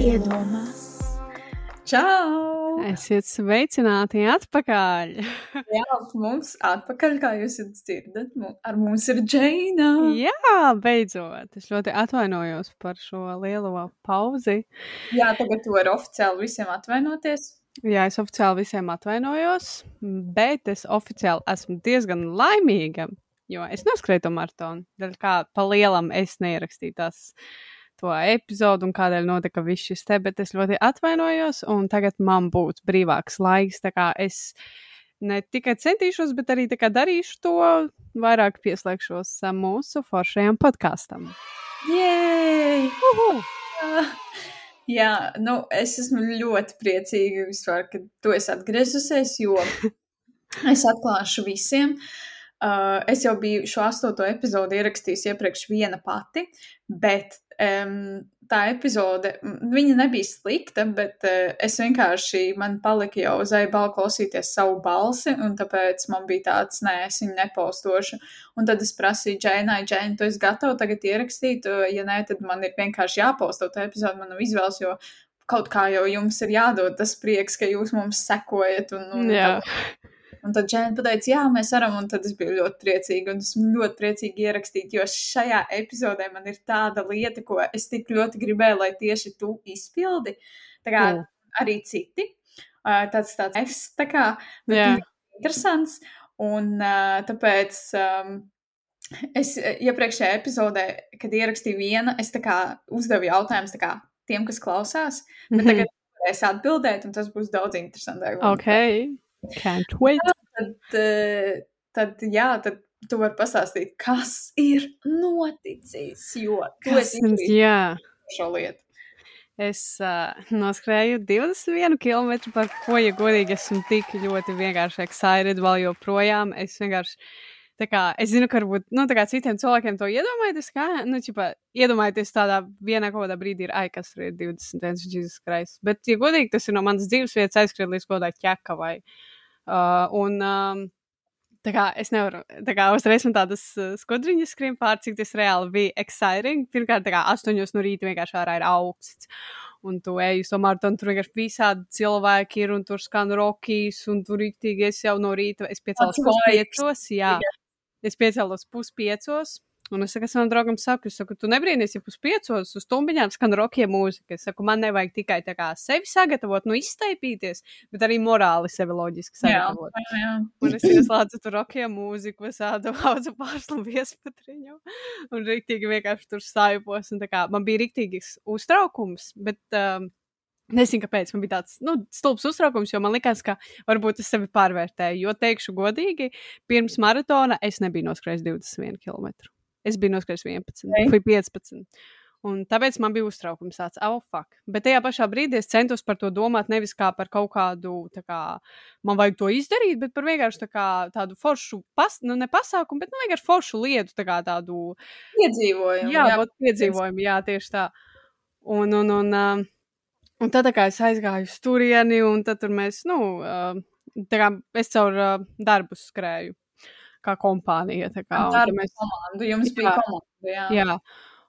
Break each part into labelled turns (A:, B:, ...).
A: iedomās. Čau!
B: Esiet sveicināti atpakaļ!
A: Jā, mums atpakaļ, kā jūs dzirdat, ar mums ir Džeina.
B: Jā, beidzot. Es ļoti atvainojos par šo lielo pauzi.
A: Jā, tagad tu vari oficiāli visiem atvainoties.
B: Jā, es oficiāli visiem atvainojos, bet es oficiāli esmu diezgan laimīga, jo es noskrēju to maratonu. Daļai kā pa lielam es neierakstīju tās to epizodu un kādēļ notika viss šis te, bet es ļoti atvainojos, un tagad man būs brīvāks laiks. Tā kā es ne tikai centīšos, bet arī darīšu to, vairāk pieslēgšos mūsu foršajam podkāstam.
A: Jēj! Uhu! Jā, nu, es esmu ļoti priecīga, vispār, ka tu esi atgriezusies, jo es atklāšu visiem. Uh, es jau biju šo astoto epizodi ierakstījusi iepriekš viena pati, bet tā epizode, viņa nebija slikta, bet uh, es vienkārši, man palika jau uz aibala klausīties savu balsi, un tāpēc man bija tāds, nē, es viņu nepaustošu. Un tad es prasīju Džēnai, Džēna, tu esi gatava tagad ierakstīt, ja nē, tad man ir vienkārši jāpausto tā epizode, man nav izvēles, jo kaut kā jau jums ir jādod tas prieks, ka jūs mums sekojat. Un, un
B: Jā.
A: Un tad Džēna pateica, jā, mēs varam, un tad es biju ļoti priecīga. Un esmu ļoti priecīga ierakstīt, jo šajā epizodē man ir tāda lieta, ko es tik ļoti gribēju, lai tieši tu izpildi. Tā kā mm. arī citi. Tāds tāds es, tā kā, interesants. Un tāpēc um, es iepriekšējā epizodē, kad ierakstīju vienu, es tā kā uzdevu jautājumus tiem, kas klausās, bet mm -hmm. tagad es atbildēt, un tas būs daudz interesantāk.
B: Okay. Can't wait.
A: Tad, eh, tad, jā, tad tu vari pastāstīt, kas ir noticis, jo tu esi šo lietu.
B: Es uh, noskrēju 21 km, par ko, ja godīgi, esmu tik ļoti vienkārši excited vēl joprojām. Es vienkārši, tā kā, es zinu, ka varbūt, nu, tā kā citiem cilvēkiem to iedomājaties, kā, nu, čipa, iedomājieties tādā vienā kaut kādā brīdī ir, ai, kas tur ir 21 Jesus Christ. Bet, ja godīgi, tas ir no manas dzīves vietas aizskriet līdz kaut kādai ķekavai. Uh, Uh, un, um, Tā kā es nevaru, tā kā uzreiz man tādas uh, skudriņas skrien pār, cik tas reāli bija exciting. Pirmkārt, tā kā astoņos no rīta vienkārši ārā ir augsts. Un tu ej uz to maratonu, tur vienkārši visādi cilvēki ir, un tur skan rokīs, un tur rīktīgi es jau no rīta, es piecēlos puspiecos, jā. Es piecēlos puspiecos, Un es saku, manam draugam, saku, saku, tu nebrīnīties, ja puspiecos uz stumbiņām skan rokiem mūzika. Es saku, man nevajag tikai tā kā sevi sagatavot, nu iztaipīties, bet arī morāli sevi loģiski sagatavot. Jā, jā. Un es ieslēdzu tur rokiem mūziku, es ādu hauzu pārslu viespatriņu. Un riktīgi vienkārši tur stājupos. Un tā kā man bija riktīgs uztraukums, bet. Um, Nezinu, kāpēc man bija tāds nu, stulbs uztraukums, jo man likās, ka varbūt es sevi pārvērtēju. Jo, teikšu godīgi, pirms maratona es nebiju noskrējis 21 km. Es biju noskrējis 11 okay. vai 15. Un tāpēc man bija uztraukums tāds, oh, fuck. Bet tajā pašā brīdī es centos par to domāt nevis kā par kaut kādu, kā, man vajag to izdarīt, bet par vienkārši tā kā, tādu foršu, pas, nu, ne pasākumu, bet nu, vienkārši foršu lietu, tā kā tādu
A: piedzīvojumu.
B: Jā, jā. piedzīvojumu, jā, tieši tā. Un, un, un, un, un tad, kā es aizgāju uz turieni, un tad tur mēs, nu, tā kā es caur darbu skrēju kā kompānija. Tā kā,
A: tā mēs... komandu, jums jā, bija komanda, jā.
B: jā.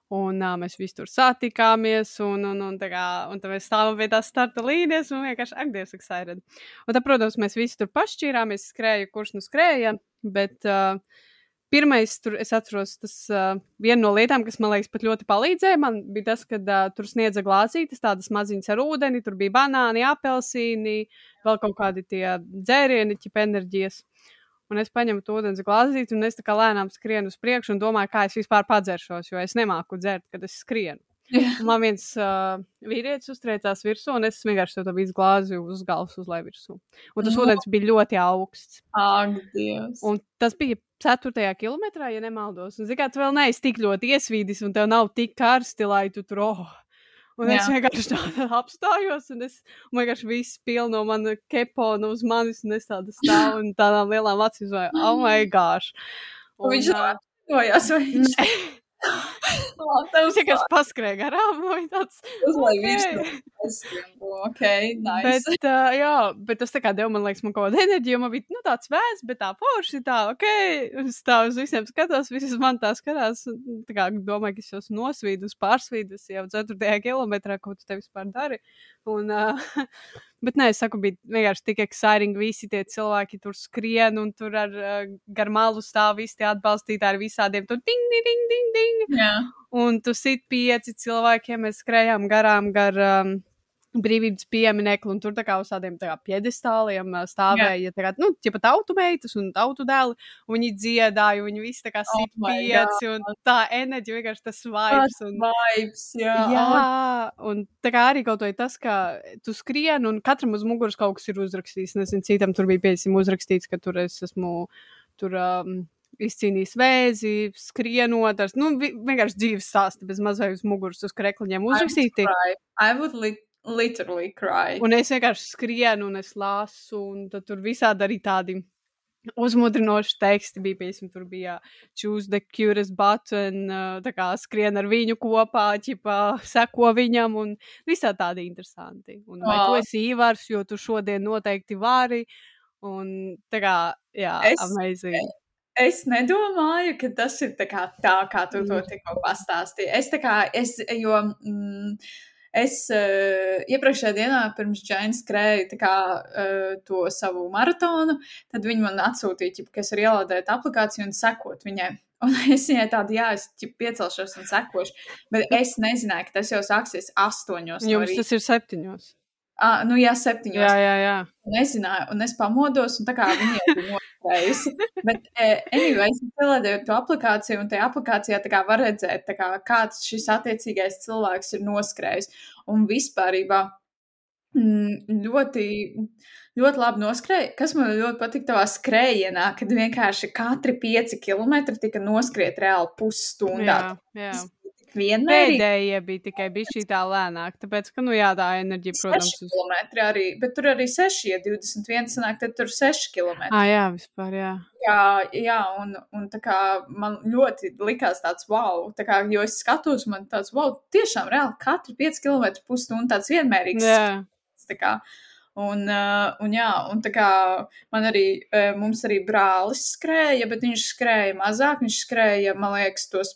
B: Un uh, mēs visi tur satikāmies, un, un, un, kā, un tad mēs stāvam pie tās starta līnijas, un vienkārši akdies excited. Un tad, protams, mēs visi tur pašķīrāmies, skrēja, kurš nu skrēja, bet uh, pirmais, tur es atceros, tas uh, viena no lietām, kas man liekas pat ļoti palīdzēja, man bija tas, ka uh, tur sniedza glāzītes, tādas maziņas ar ūdeni, tur bija banāni, apelsīni, vēl kaut kādi tie dzērieni, ķip enerģijas. Un es paņemu to ūdens glāzīti, un es tā kā lēnām skrienu uz priekšu un domāju, kā es vispār padzeršos, jo es nemāku dzert, kad es skrienu. Man viens uh, vīrietis uztriecās virsū, un es vienkārši to visu glāzi uz galvas uzlēju virsū. Un tas no. ūdens bija ļoti augsts.
A: Ak, Dievs!
B: Un tas bija 4. kilometrā, ja nemaldos. Un, mērā, tu vēl neesi tik ļoti iesvīdis, un tev nav tik karsti, lai tu tur, oh, Un Jā. es vienkārši tādā apstājos, un es un vienkārši viss pilno no mana kepona uz manis, un es tādu stāvu un tādām lielām acīm vai, oh my gosh.
A: Un, viņš atvainojās, vai Viņš
B: vienkārši paskrēja garām. Tāds,
A: Uzlaiž to ok, nice.
B: Bet, uh, jā, bet tas tā kā deva man, liekas, man kaut kādu enerģiju. Man bija nu, tāds vēsts, bet tā forši tā, ok. Es tā uz visiem skatos, visas man tā skatās. Tā kā domāju, ka es jau esmu nosvīdus, pārsvīdus jau 4. kilometrā, ko tu te vispār dari. Un, uh, Bet, nē, es saku, bija vienkārši tik exciting. Visi tie cilvēki tur skrien un tur ar uh, gar malu stāv visi tie atbalstītāji ar visādiem tur ding, ding, ding, ding. ding.
A: Jā.
B: Un tu sit pieci cilvēkiem, mēs skrējām garām gar um, brīvības pieminiektu, un tur tā kā uz tādiem tā piedestāliem stāvēja tā kā, nu, ķipa tautu meitas un tautu dēli, un viņi dziedāja, un viņi visi tā kā
A: Oh
B: sit
A: my
B: pieci, un tā enerģija vienkārši tas vibes. Un,
A: Vibes, jā.
B: Jā, un tā kā arī kaut vai tas, ka tu skrien, un katram uz muguras kaut kas ir uzrakstīts. Nezinu, citam tur bija pieciem uzrakstīts, ka tur es esmu tur. Um, Izcīnījis vēzi, skrienot, ar, nu, vi- vienkārši dzīves stāstu, bez mazai uz muguras, uz krekliņiem uzrakstīti.
A: I would li literally cry.
B: Un es vienkārši skrienu, un es lasu, un tur visādi arī tādi uzmudrinoši teksti bija. Piemēram, tur bija choose the cutest button, uh, tā kā skrien ar viņu kopā, ķipā, seko viņam, un visā tādi interesanti. Un vai tu
A: Vau.
B: esi īvars, jo tu šodien noteikti vari, un tā kā, jā,
A: Es-
B: amazing.
A: Es nedomāju, ka tas ir tā kā, tā, kā tu to
B: Mm.
A: tikko pastāstīji. Es tā kā, es, jo mm, es uh, iepriekšējā dienā pirms Džainas skrēju tā kā, uh, to savu maratonu, tad viņi man atsūtīja, ķip, ka es varu ielādēt aplikāciju un sekot viņai. Un es viņai tādu, jā, es ķip, piecelšos un sekošu, bet es nezināju, ka tas jau sāksies astoņos. no
B: Jums
A: rīta.
B: tas ir septiņos.
A: Ah, nu jā, septiņos.
B: Jā, jā, jā.
A: nezināju, un es pamodos, un tā kā viņa jau bija nospējusi. Bet, eh, anyway, es ielādēju to aplikāciju, un tajā aplikācijā kā var redzēt, kā, kāds šis attiecīgais cilvēks ir noskrējis. Un vispārībā mm, ļoti, ļoti labi noskrēja. Kas man ļoti patīk tavā skrējienā, kad vienkārši katri pieci kilometri tika noskriet reāli pusstundā.
B: jā, jā.
A: Tas vienmērīgi.
B: Pēdējie bija tikai bija šī tā lēnāk, tāpēc, ka, nu, jā, tā enerģija, protams,
A: 6
B: uz...
A: arī, bet tur arī 6, ja 21 sanāk, tad tur 6 km.
B: Ah, jā, vispār, jā.
A: Jā, jā un, un tā kā man ļoti likās tāds wow, tā kā, jo es skatos, man tāds wow, tiešām reāli katru 5 km pusstundu tāds vienmērīgs.
B: jā.
A: Tā kā. Un, uh, un, jā, un tā kā man arī, uh, mums arī brālis skrēja, bet viņš skrēja mazāk, viņš skrēja, man liekas, tos,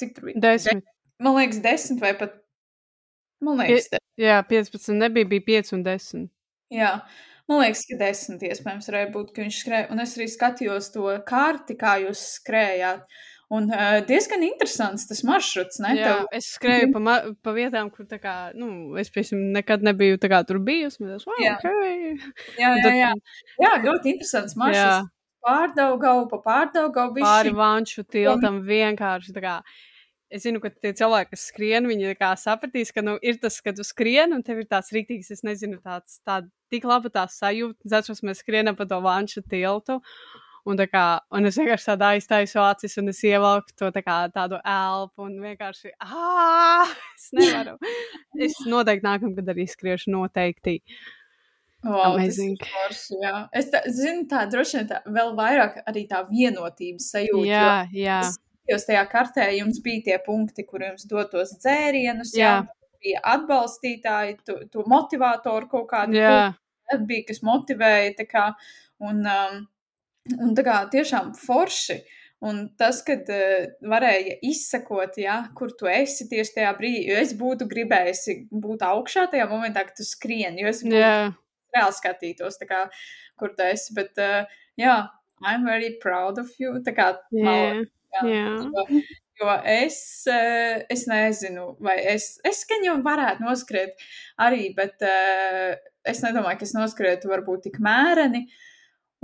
A: cik tur bija?
B: Desmit.
A: Man liekas, desmit vai pat, man liekas, de,
B: Jā, 15 nebija, bija 5 un 10.
A: Jā, man liekas, ka desmit iespējams varēja būt, ka viņš skrēja. Un es arī skatījos to karti, kā jūs skrējāt. Un uh, diezgan interesants tas maršruts, ne?
B: Jā,
A: Tev,
B: es skrēju pa, pa vietām, kur tā kā, nu, es, piemēram, nekad nebiju tā kā tur bijusi. Wow,
A: Jā.
B: okay.
A: jā, jā, jā. jā, ļoti interesants
B: Jā,
A: maršruts. Pārdaugau, pa pārdaugau
B: pāri
A: bišķi.
B: vanšu tiltam vienkārši tā kā. Es zinu, ka tie cilvēki, kas skrien, viņi tā kā sapratīs, ka nu, ir tas, ka tu skrien, un tev ir tāds rītīgs, es nezinu, tāds, tā, tik laba tā sajūta. Atceros, mēs skrienam pa to vanšu tiltu. Un, kā, un es vienkārši tādā aiztaisu acis, un es ievelku to tā kā, tādu elpu, un vienkārši, ah, es nevaru. Es noteikti nākamgad arī skriešu, noteikti.
A: Wow, forši, jā. Es tā, zinu, tā droši vien tā, vēl vairāk arī tā vienotības sajūta.
B: Jā, jā,
A: skatījos tajā kartē, jums bija tie punkti, kur jums dotos dzērienus, jā,
B: Jā.
A: bija atbalstītāji, to, to motivātoru kaut kādu.
B: jā,
A: tad bija, kas motivēja. tā Kā, un, um, un tā kā tiešām forši. Un tas, kad uh, varēja izsekot, ja, kur tu esi tieši tajā brīdī, jo es būtu gribējusi būt augšā tajā momentā, kad tu skrieni, jo es būtu
B: jā.
A: Reāli skatītos, kā, kur tu esi. Bet, uh, jā, I'm very proud of you. Tā kā,
B: jā,
A: jā,
B: jā.
A: Jo, jo es, eh, es nezinu, vai es, es gan jau varētu noskriet arī, bet eh, es nedomāju, ka es noskrietu varbūt tik mēreni.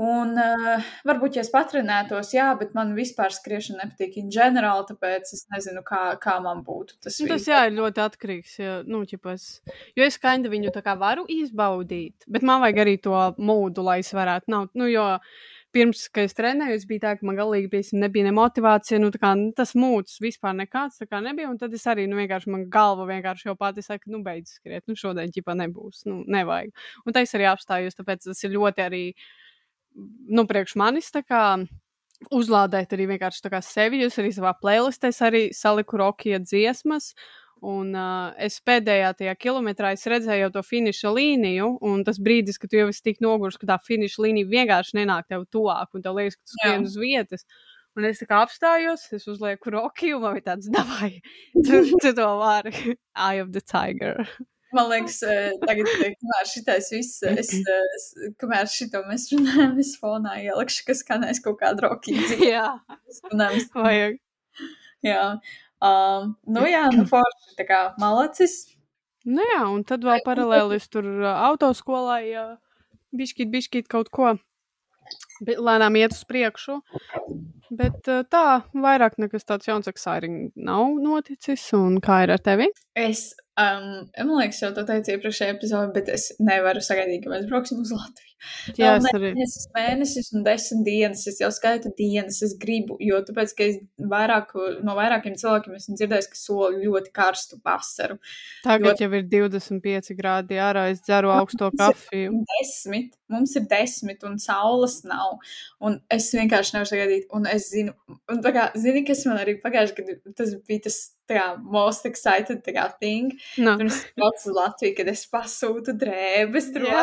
A: Un uh, varbūt, ja es patrenētos, jā, bet man vispār skriešana nepatīk in general, tāpēc es nezinu, kā, kā man būtu tas.
B: Nu, tas jā, ir ļoti atkarīgs. Ja, nu, ķipas, jo es kinda viņu tā kā varu izbaudīt, bet man vajag arī to mūdu, lai es varētu. Nav, nu, jo pirms, kad es trenēju, es biju tā, ka man galīgi piemēram, nebija ne motivācija, nu, kā, nu, tas mūds vispār nekāds kā nebija. Un tad es arī, nu, vienkārši man galva vienkārši jau pati saka, nu, beidz skriet, nu, šodien ķipā nebūs, nu, nevajag. Un tā es arī apstājos, tāpēc tas ir ļoti arī, nu, priekš manis tā kā uzlādēt arī vienkārši sevi. Jūs arī savā playlistē arī saliku rokija dziesmas. Un uh, es pēdējā tajā kilometrā redzēju to finiša līniju, un tas brīdis, kad tu jau esi tik noguris, ka tā finiša līnija vienkārši nenāk tev tuvāk, un tev liekas, ka tu skrien uz vietas. Un es tā kā apstājos, es uzlieku rokiju, un man bija tāds, davai, tu, tu to vari. Eye of the tiger.
A: Man liekas, tagad, kamēr šitais viss, es, es, kamēr šito mēs runājam, es fonā ielikšu, ka skanēs kaut kāda rokīdzi.
B: Jā, vajag.
A: Jā, um, nu jā, nu forši, tā kā malacis.
B: Nu jā, un tad vēl paralēli es tur autoskolai bišķīt, bišķīt kaut ko lēnām iet uz priekšu. Bet tā, vairāk nekas tāds jauns exciting nav noticis. Un kā ir ar tevi?
A: Es, um, man liekas, jau to teicu iepriekšējā epizodē, bet es nevaru sagaidīt, ka mēs brauksim uz Latviju.
B: Jā, es arī.
A: Mēnesis, mēnesis un desmit dienas, es jau skaitu dienas, es gribu, jo tāpēc, ka es vairāk, no vairākiem cilvēkiem esmu dzirdējis, ka soli ļoti karstu vasaru.
B: Tagad jo... jau ir 25 grādi ārā, es dzeru augsto kafiju.
A: Desmit, mums ir desmit un saules nav, un es vienkārši nevaru sagaidīt, un es zinu, un tā kā, zini, kas man arī pagājuši, kad tas bija tas kā most excited kā thing.
B: No.
A: Pirms es braucu uz Latviju, kad es pasūtu drēbes tur.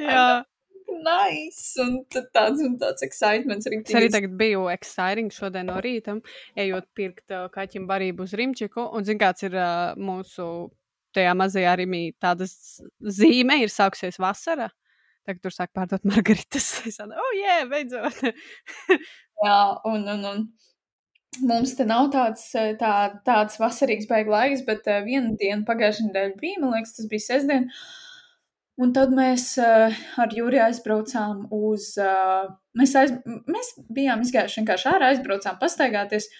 B: Jā.
A: Nice! Un tāds un tāds excitements arī.
B: Es arī tagad biju exciting šodien no rīta, ejot pirkt uh, kaķim barību uz Rimčiku. Un zin kāds ir uh, mūsu tajā mazajā Rimī tādas zīme, ir sākusies vasara. Tagad tur sāk pārdot margaritas. Es domāju, oh, jā, yeah, beidzot!
A: jā, un, un, un mums te nav tāds, tā, tāds vasarīgs beigas laiks, bet uh, viena diena pagājušajā nedēļā bija, man liekas, tas bija sestdiena. Un tad mēs uh, ar Juriju aizbraucām uz. Mēs, aiz, mēs bijām izgājuši vienkārši ārā, aizbraucām pastaigāties.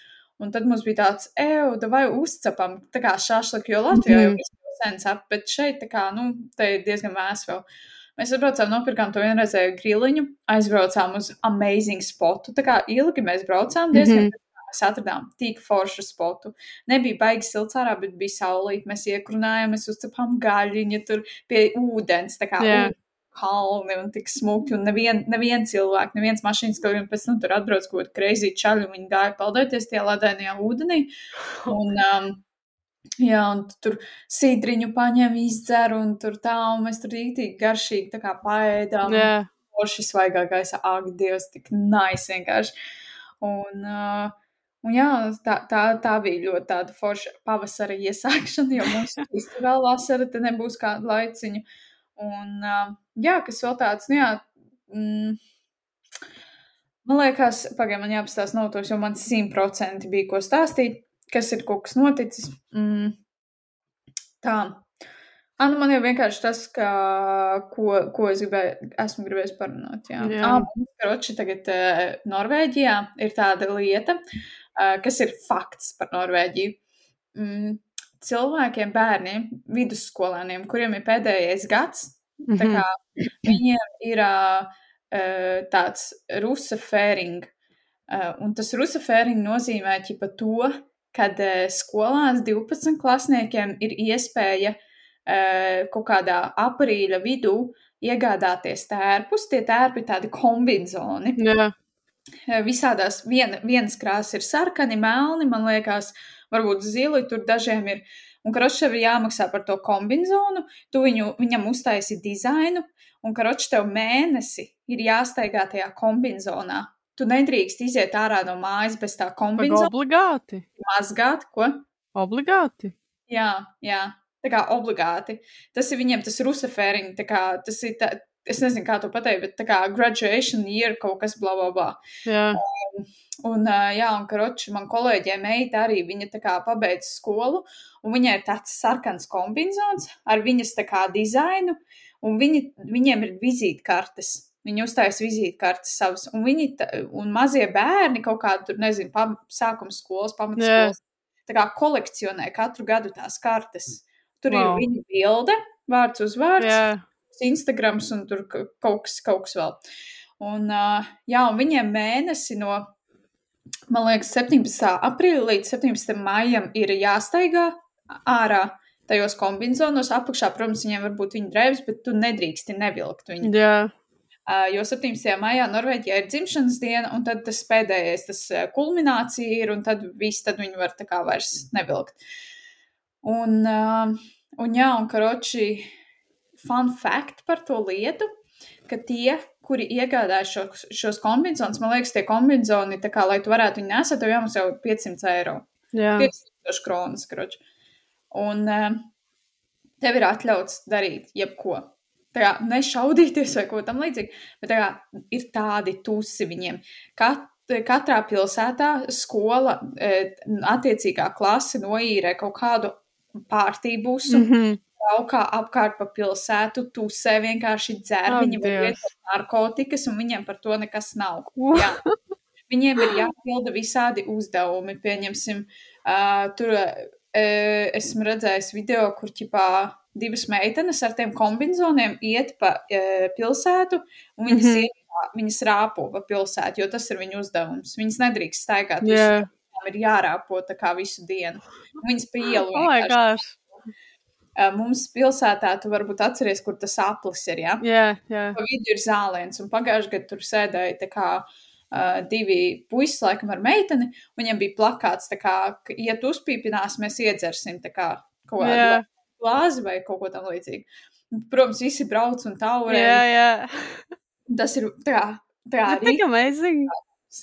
A: Un tad mums bija tāds, ej, vai uzcepam, tā kā šāšliku, jo Latvijā jau ir sen cep, bet šeit, tā kā, nu, te ir diezgan vēs vēl. Mēs atbraucām, nopirkām to vienreizēju griliņu, aizbraucām uz amazing spotu. Tā kā ilgi mēs braucām, diezgan mm -hmm mēs atradām tik foršu spotu. Nebija baigi silts ārā, bet bija saulīt. Mēs iekrunājām, mēs uzcepām gaļiņu tur pie ūdens.
B: Jā.
A: kalni un tik smuki. Un nevien, nevien cilvēks, neviens mašīnas kaut kādā pēc tam tur atbrauc kaut kādu kreizi čaļu. Viņi gāja peldēties tajā ledēnajā ūdenī. Un, um, Jā, un tur sīdriņu paņem, izdzer, un tur tā, un mēs tur rītīgi garšīgi tā kā paēdām.
B: Jā.
A: Forši svaigākais, ak, Dievs, tik nice vienkārši. Un, uh, Un jā, tā, tā, tā bija ļoti tāda forša pavasara iesākšana, jo mums īstenībā vēl vasara te nebūs kāda laiciņa. Un jā, kas vēl tāds, nu jā, mm, man liekas, pagaidām man jāpastāst notos, jo man simtprocenti bija ko stāstīt, kas ir kaut kas noticis. Mm, tā. Anu, man jau vienkārši tas, ka, ko, ko es gribēju, esmu gribējis parunāt. Jā, jā. Ah, karoči, tagad Norvēģijā ir tāda lieta, uh, kas ir fakts par Norvēģiju. Mm, cilvēkiem, bērniem, vidusskolēniem, kuriem ir pēdējais gads, mm -hmm. kā, viņiem ir uh, tāds rusa fēring. Uh, un tas rusa fēring nozīmē ķipa to, kad skolās 12 klasniekiem ir iespēja kaut kādā aprīļa vidū iegādāties tērpus. Tie tērpi ir tādi kombinzoni. Visādās vien, vienas krāsas ir sarkani, melni, man liekas, varbūt zili, tur dažiem ir. Un karočam ir jāmaksā par to kombināciju, tu viņu, viņam uztaisi dizainu, un karočam tev mēnesi ir jāstaigā tajā kombinācijā. Tu nedrīkst iziet ārā no mājas bez tā kombinācijas.
B: Obligāti.
A: Mazgāt, ko?
B: Obligāti.
A: Jā, jā. Tā kā obligāti. Tas ir viņiem tas rusafēriņš, tas ir tā, es nezinu, kā to pateikt, bet tā kā graduation year kaut kas bla bla bla.
B: Jā.
A: Um, un, uh, jā, un karoči, man kolēģē meita arī, viņa tā kā pabeidz skolu, un viņai ir tāds sarkans kombinācons ar viņas tā kā dizainu, un viņi, viņiem ir vizītkartes. Viņi uzstājas vizītkartes savas, un viņi, tā, un mazie bērni kaut kādu tur, nezinu, pam, sākuma skolas, pamatskolas, tā kā kolekcionē katru gadu tās kartes. Tur wow. ir viņa bilde, vārds uzvārds.
B: Yeah
A: Instagrams un tur kaut kas, kaut kas vēl. Un, jā, un viņiem mēnesi no, man liekas, 17. aprīļa līdz 17. maijam ir jāstaigā ārā tajos kombinācijos. Apakšā, protams, viņiem var būt viņa drēbes, bet tu nedrīksti nevilkt viņu.
B: Jā.
A: Jo 17. maijā Norvēģijā ir dzimšanas diena, un tad tas pēdējais, tas kulminācija ir, un tad viss, tad viņi var tā kā vairs nevilkt. Un, un jā, un karoči, fun fact par to lietu, ka tie, kuri iegādājas šo, šos kombinācijas, man liekas, tie kā, lai tu varētu viņu nesat, tev jāmaksā jau 500 eiro.
B: Jā.
A: 5000 kronas, karoči. Un uh, tev ir atļauts darīt jebko. Tā kā nešaudīties vai ko tamlīdzīgu, bet tā kā ir tādi tusi viņiem. Kat, katrā pilsētā skola, e, attiecīgā klase noīrē kaut kādu pārtībusu, mm. -hmm. Braukā apkārt pa pilsētu, tusē vienkārši dzer,
B: Ak,
A: viņi var lietot narkotikas, un viņiem par to nekas nav. Jā. Viņiem ir jāpilda visādi uzdevumi, pieņemsim, uh, tur uh, esmu redzējis video, kur ķipā divas meitenes ar tiem kombinācijiem iet pa uh, pilsētu, un viņas, mm -hmm. iet, viņas rāpo pa pilsētu, jo tas ir viņu uzdevums. Viņas nedrīkst staigāt
B: Jā.
A: visu, ir jārāpo tā kā visu dienu. Viņas pa ielu
B: Oh my
A: vienkārši.
B: gosh.
A: Uh, mums pilsētā, tu varbūt atceries, kur tas aplis ir, jā?
B: Jā, jā.
A: Pa vidu ir zālēns, un pagājušajā gadā tur sēdēja tā kā uh, divi puiši, laikam, ar meiteni. Viņam bija plakāts, tā kā, ka, ja tu uzpīpinās, mēs iedzersim tā kā kaut kādu glāzi vai kaut ko tam līdzīgu. Un, Protams, visi brauc un taurē.
B: Jā, jā.
A: Tas ir tā tā
B: Tas tik amazing.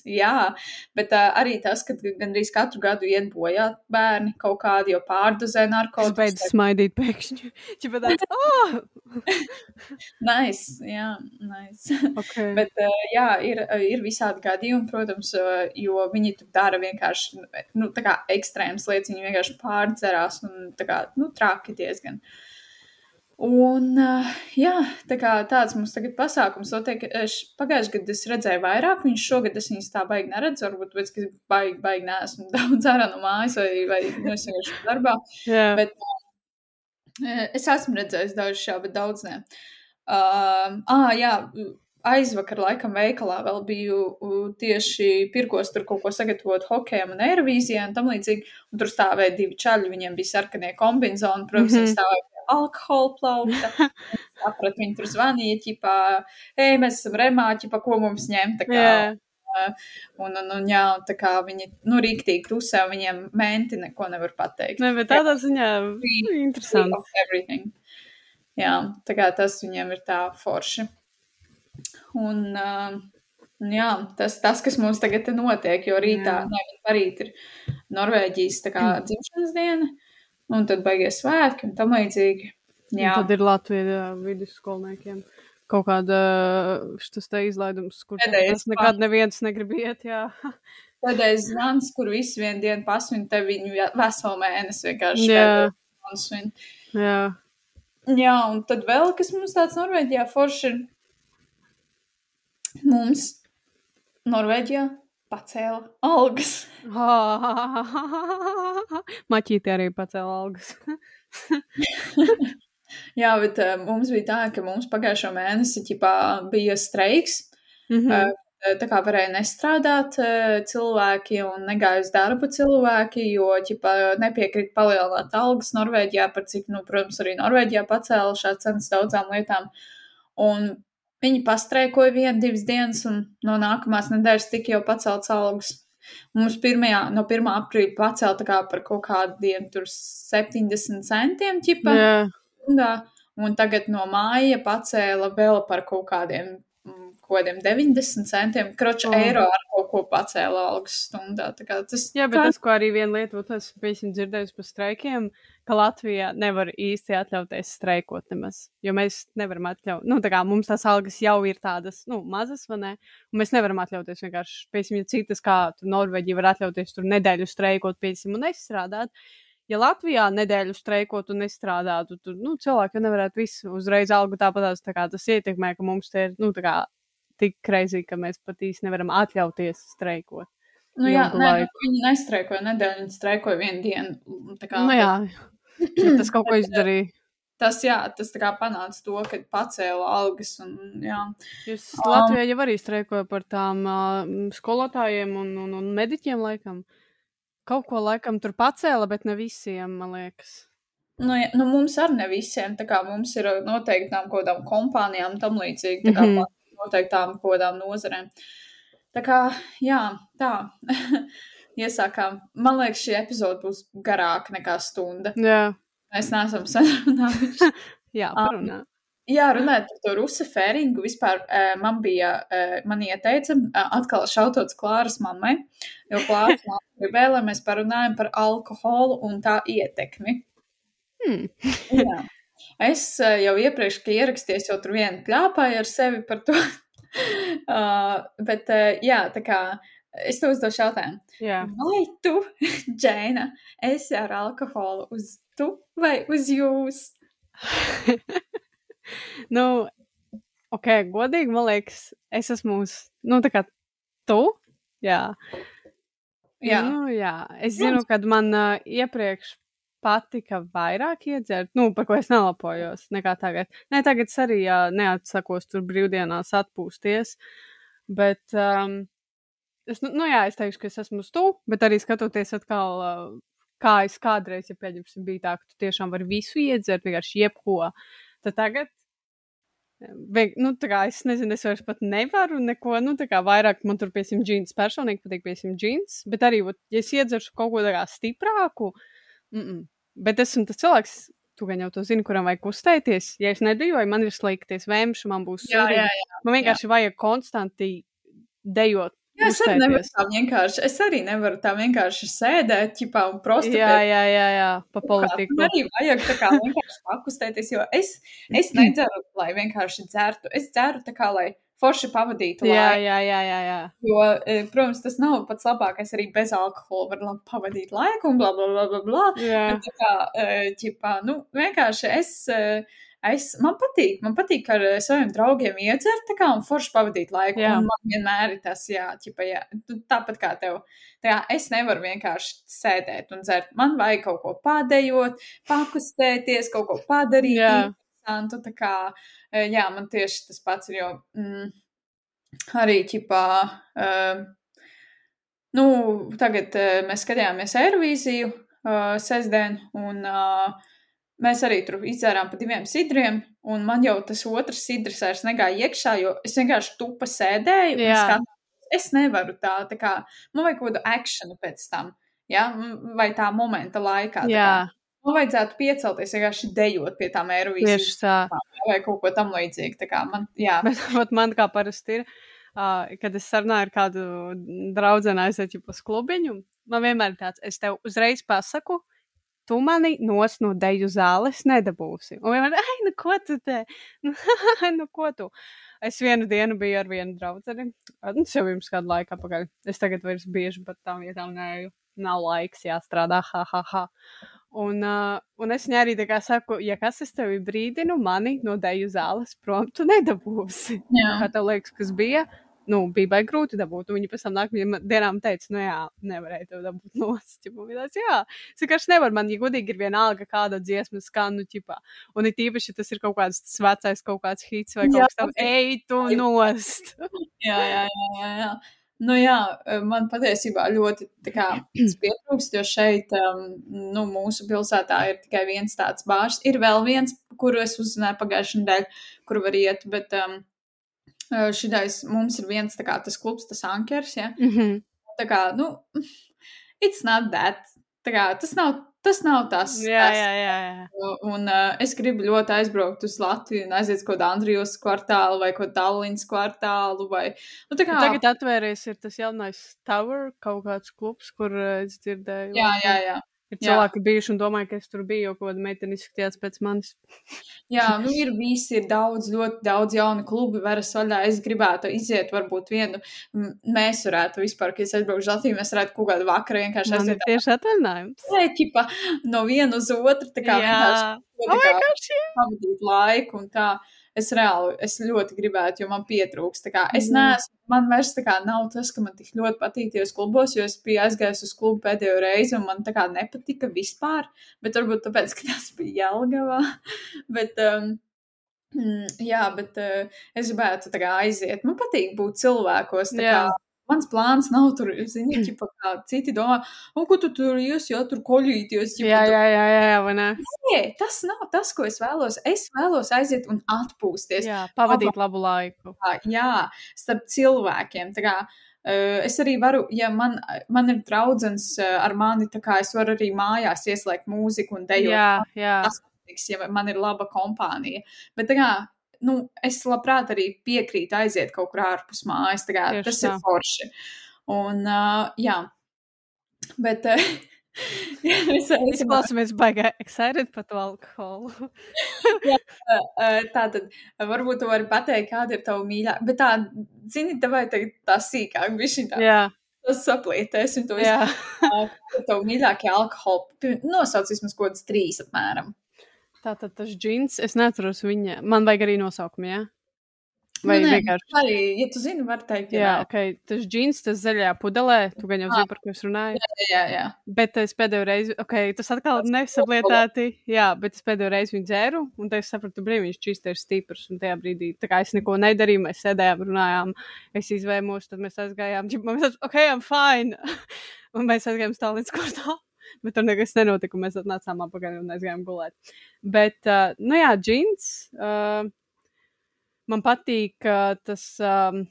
A: Jā, bet uh, arī tas, ka gandrīz katru gadu iet bojā bērni kaut kādi jau pārdozē narkotikas.
B: beidzu smaidīt pēkšņi. Čipa tāds, oh!
A: Nice, jā, nice.
B: Okay.
A: Bet, uh, jā, ir, uh, ir visādi gadījumi, protams, uh, jo viņi tur dara vienkārši nu, tā kā ekstrēmas lietas. Viņi vienkārši pārdzerās un tā kā, nu, traki diezgan. Un, uh, jā, tā kā tāds mums tagad pasākums. Notiek, pagājušajā gadā es redzēju vairāk, viņš šogad es viņus tā baigi neredzu, varbūt pēc, ka baigi, baigi neesmu daudz ārā no mājas vai, vai es vienkārši darbā.
B: jā.
A: Bet uh, es esmu redzējis dažus šā, bet daudz ne. Uh, ah, jā, aizvakar laikam veikalā vēl biju tieši pirkos tur kaut ko sagatavot hokejam un aerovīzijai un tam līdzīgi. Un tur stāvēja divi čaļi, viņiem bija sarkanie kombināciji, protams,
B: Mhm.
A: viņi stāvēja alkohola plaukta. Saprat, viņi tur zvanīja, ķipā, ej, mēs esam remā, ķipā, ko mums ņemt.
B: jā.
A: Un, un, un, jā, un tā kā viņi, nu, rīktīgi un viņiem menti neko nevar pateikt.
B: Ne, bet tādā ziņā interesanti.
A: Jā, tā kā tas viņiem ir tā forši. Un, uh, un jā, tas, tas, kas mums tagad notiek, jo rītā,
B: Jā.
A: ne, parīt ir Norvēģijas kā dzimšanas diena, un tad baigies svētki un tam līdzīgi.
B: Un
A: Jā,
B: Tad ir Latvijas vidusskolniekiem kaut kāda šis te izlaidums, kur
A: Pēdējais
B: tas nekad neviens negrib iet. Jā,
A: pēdējais zvans, kur visi vienu dienu pasvin, te viņu ve- veselu mēnesi vienkārši
B: Jā.
A: pēdējo zvanu svin.
B: jā.
A: Jā, un tad vēl, kas mums tāds Norvēģijā forši ir, mums Norvēģijā pacēla algas.
B: Maķīte arī pacēla algas.
A: Jā, bet uh, mums bija tā, ka mums pagājušo mēnesi ķipā, bija streiks.
B: Mhm.
A: Uh, tā kā varēja nestrādāt uh, cilvēki un negāja uz darbu cilvēki, jo ķipā, nepiekrīt palielināt algas Norvēģijā, par cik, nu, protams, arī Norvēģijā pacēla šādas cenas daudzām lietām. Un viņi pastreikoja vienu, divas dienas, un no nākamās nedēļas tika jau pacelts algas. Mums pirmajā, no 1. aprīļa pacēla kā par kaut kādiem tur 70 centiem ķipa
B: Jā,
A: stundā, un tagad no māja pacēla vēl par kaut kādiem, mm, kaut kādiem 90 centiem. Kroča
B: Oh.
A: eiro ar kaut ko pacēla algas stundā. Kā tas
B: Jā, bet tas, ko arī viena lieta, ko es esmu dzirdējusi par streikiem, ka Latvijā nevar īsti atļauties streikot nemaz. Jo mēs nevaram atļaut, nu, tā kā mums tās algas jau ir tādas, nu, mazas, vai ne? Un mēs nevaram atļauties vienkārši, piemēram, ja citas, kā Norvēģija var atļauties tur nedēļu streikot, piemēram, un nestrādāt. Ja Latvijā nedēļu streikot un nestrādātu, tad nu, cilvēki nevarētu visu uzreiz algu tāpatās. Tā kā tas ietekmē, ka mums te ir nu, tā kā tik kreizī, ka mēs pat īsti nevaram atļauties streikot.
A: Nu, jā, nē, nu, viņi nestreikoja nedēļu, viņi streikoja vienu dienu. Kā,
B: Nu, jā, tas kaut ko izdarīja.
A: Tas, jā, tas tā kā panāca to, ka pacēla algas. Un, jā.
B: Jūs Latvijā jau arī streikoja par tām uh, skolotājiem un, un, un mediķiem, laikam. Kaut ko laikam tur pacēla, bet ne visiem, man liekas.
A: Nu, jā, nu, mums arī ne visiem, tā kā mums ir noteiktām kaut kādām kompānijām tam līdzīgi. Mm -hmm. Noteiktām kaut kādām nozarēm. Tā kā, jā, tā. Iesākām. Man liekas, šī epizode būs garāka nekā stunda.
B: Jā,
A: Mēs neesam sarunājuši.
B: jā
A: Ah.
B: parunā.
A: Jā, runājot par to rusu fēringu, vispār eh, man bija, eh, man ieteica, eh, atkal šautots Klāras mammai, jo Klāras mamma gribēja, lai mēs parunājam par alkoholu un tā ietekmi.
B: Hmm.
A: Jā. Es eh, jau iepriekš, ka ieraksties, jau tur vien kļāpāju ar sevi par to. uh, bet, uh, jā, tā kā es tev uzdošu jautājumu.
B: Jā.
A: Vai tu, Džēna, esi ar alkoholu uz tu vai uz jūs?
B: nu, ok, godīgi, man liekas, es esmu uz, nu, tā kā tu. Jā.
A: Jā,
B: Nu, jā. Es zinu, kad man uh, iepriekš patika vairāk iedzert, nu, par ko es nelapojos, nekā tagad. Nē, tagad es arī jā, neatsakos tur brīvdienās atpūsties, bet, um, es, nu, nu, jā, es teikšu, ka es esmu tu, bet arī skatoties atkal, uh, kā es kādreiz, ja pieņemsim, bija tā, ka tu tiešām vari visu iedzert, vienkārši jebko, tad tagad Vien, nu, tā kā es nezinu, es vairs pat nevaru neko, nu, tā kā vairāk man tur, piemēram, džins personīgi patīk, piemēram, džins, bet arī, ja es iedzeršu kaut ko tādu stiprāku, mm -mm. bet esmu tas cilvēks, tu gan jau to zini, kuram vajag kustēties. Ja es nedēļoju, man ir slikti, es vēmšu, man būs
A: jā, jā.
B: sūdīgi. Man vienkārši jā. vajag konstanti dejot.
A: jā es arī nevaru tā vienkārši, es arī nevaru tā vienkārši sēdēt, ķipā un
B: Jā,
A: prostitēt.
B: jā, jā, jā, pa politiku.
A: Man arī vajag tā kā vienkārši pakustēties, jo es, es nedzeru, lai vienkārši dzertu. Es dzeru tā kā, lai forši pavadītu
B: Jā,
A: laiku.
B: jā, jā, jā, jā.
A: Jo, e, protams, tas nav pats labākais arī bez alkohola. Var labi pavadīt laiku un bla, bla, bla, bla. bla.
B: jā.
A: Bet Tā kā, e, ķipā, nu, vienkārši es, e, es, man patīk, man patīk ar saviem draugiem iedzert tā kā un forši pavadīt laiku.
B: Jā.
A: Man vienmēr ir tas, jā, ķipā, jā, tu- tāpat kā tev. Tā kā es nevaru vienkārši sēdēt un dzert. Man vajag kaut ko padējot, pakustēties, kaut ko padarīt.
B: Jā.
A: Interesantu, Tā kā, e, jā, man tieši tas pats ir, jo mm, arī, ķipā, uh, nu, tagad uh, mēs skatījāmies Eirovīziju uh, sestdien, un uh, mēs arī tur izdzērām pa diviem sidriem, un man jau tas otrs sidrs vairs negāja iekšā, jo es vienkārši tupa sēdēju. Es nevaru tā, tā kā, man vajag kaut kādu akciju pēc tam, ja? Vai tā momenta laikā. tā
B: jā.
A: kā. Man vajadzētu piecelties, vienkārši dejot pie tām Eirovīzijas
B: Tieši tā.
A: vai kaut ko tam līdzīgu. Tā kā man, jā,
B: Bet ot, man kā parasti ir, uh, kad es sarunāju ar kādu draugu, aiziet uz klubiņu, man vienmēr ir tāds, es tev uzreiz pasaku, tu mani nos no deju zāles nedabūsi. Un vienmēr, ai, nu ko tu te? Nu, nu ko tu? Es vienu dienu biju ar vienu draugu. Nu, tas jau pirms kādu laiku apakaļ. Es tagad vairs bieži par tām vietām neju. Nav laiks jāstrādā, ha, ha, ha. Un, uh, un es viņai arī saku, ja kas es tevi brīdinu, mani no deju zāles prom tu nedabūsi.
A: jā.
B: Kā tev liekas, kas bija? Nu, bija baigi grūti dabūt. Viņa pēc tam nākamajā dienā man teica, nu jā, nevarēja tev dabūt nost. Un viņa tāds, jā, es vienkārši nevaru. Man, ja godīgi ir vienalga, kāda dziesma skan, nu, ķipā. Un it īpaši, ja tas ir kaut kāds vecais, kaut kāds hits vai kaut kas tāds, ej, tu nost.
A: Jā, jā, jā, jā, jā. Nu, jā, man patiesībā ļoti pietrūkst, jo šeit, um, nu, mūsu pilsētā ir tikai viens tāds bārs. Ir vēl viens, kuru es uzzināju pagājušajā nedēļā, kur var iet, bet um, šitais mums ir viens kā tas klubs, tas ankers, ja.
B: Mm -hmm.
A: Tā kā, nu, it's not that. Tā kā, tas nav, tas nav tas.
B: Jā,
A: tas.
B: jā, jā. jā.
A: Un uh, es gribu ļoti aizbraukt uz Latviju un aiziet kaut kādu Andrijas kvartālu vai kaut kādu Tallinas kvartālu. Vai, nu, kā,
B: Tagad atvērties ir tas jaunais Tower, kaut kāds klubs, kur uh, es dzirdēju.
A: jā, jā, jā.
B: Ir cilvēki bijuši un domāju, ka es tur biju, jo kaut kāda meitene izskatījās pēc manis.
A: Jā, nu ir visi, ir daudz, ļoti daudz jaunu klubu, varas vaļā. Es gribētu iziet, varbūt vienu. Mēs varētu vispār, kad es aizbraukšu uz Latviju, mēs varētu kaut kādu vakaru vienkārši
B: Man ir
A: aiziet
B: tieši atvaļinājums.
A: ekipa no viena uz otru. Tā kā vienkārši
B: Jā,
A: to
B: oh
A: tā kā
B: jā.
A: pavadīt laiku un tā. Es reāli, es ļoti gribētu, jo man pietrūks. Kā Es
B: Mhm.
A: neesmu, man vairs tā kā nav tas, ka man tik ļoti patīk tajos klubos, jo es biju aizgājis uz klubu pēdējo reizi un man tā kā nepatika vispār. Bet varbūt tāpēc, ka tas bija Jelgavā. bet, um, mm, jā, bet uh, es gribētu tā kā aiziet. Man patīk būt cilvēkos. Tā kā mans plāns nav tur, zini, ķipa, kā citi domā, un ko tu tur iesi, ja tur koļīties,
B: Jā, jā, jā, jā, jā vai ne?
A: Nē, tas nav tas, ko es vēlos. Es vēlos aiziet un atpūsties.
B: Jā, pavadīt labu laiku.
A: jā, starp cilvēkiem. Tā kā, es arī varu, ja man, man ir draugs ar mani, tā kā es varu arī mājās ieslēgt mūziku un dejot.
B: Jā, jā.
A: Tas ja man ir laba kompānija. Bet tā kā, nu, es labprāt arī piekrītu aiziet kaut kur ārpus mājas. Kā,
B: Tieši
A: tas
B: tā.
A: ir forši. Un, uh, jā. Bet, uh, jā, es, es,
B: Izklausāmies baigā excited par to alkoholu.
A: Uh, tā tad varbūt tu vari pateikt, kāda ir tava mīļākā. Bet tā, zini, tev tagad tā sīkāk, viņš ir tā,
B: Jā,
A: tas saplietēs, un tu esi
B: jā.
A: tavu mīļākie alkoholi. Nosauc vismaz kaut kāds trīs apmēram.
B: Tātad tas džins, es neatceros viņa. Man vajag arī nosaukumu, jā? Vai
A: nu, nē,
B: vienkārši?
A: Arī, ja tu zini, var teikt,
B: Jā,
A: jā,
B: ok. Tas džins, tas zaļajā pudelē, tu gan jau zini, par ko es runāju.
A: jā, jā, jā.
B: Bet es pēdējo reizi, ok, tas atkal nesaplietēti. Jā, bet es pēdējo reizi viņu dzēru, un tad es sapratu, brīvi, viņš čīsti ir stiprs. Un tajā brīdī, tā kā es neko nedarīju, mēs sēdējām, runājām, es izvēmos, tad mēs aizgājām, ģip, mēs teicu, ok, I'm fine. un mēs aizgājām stāv līdz kortā. Bet tur nekas nenotika, mēs atnācām apakaļ un aizgājām gulēt. Bet, uh, nu jā, džins. Uh, man patīk uh, tas um,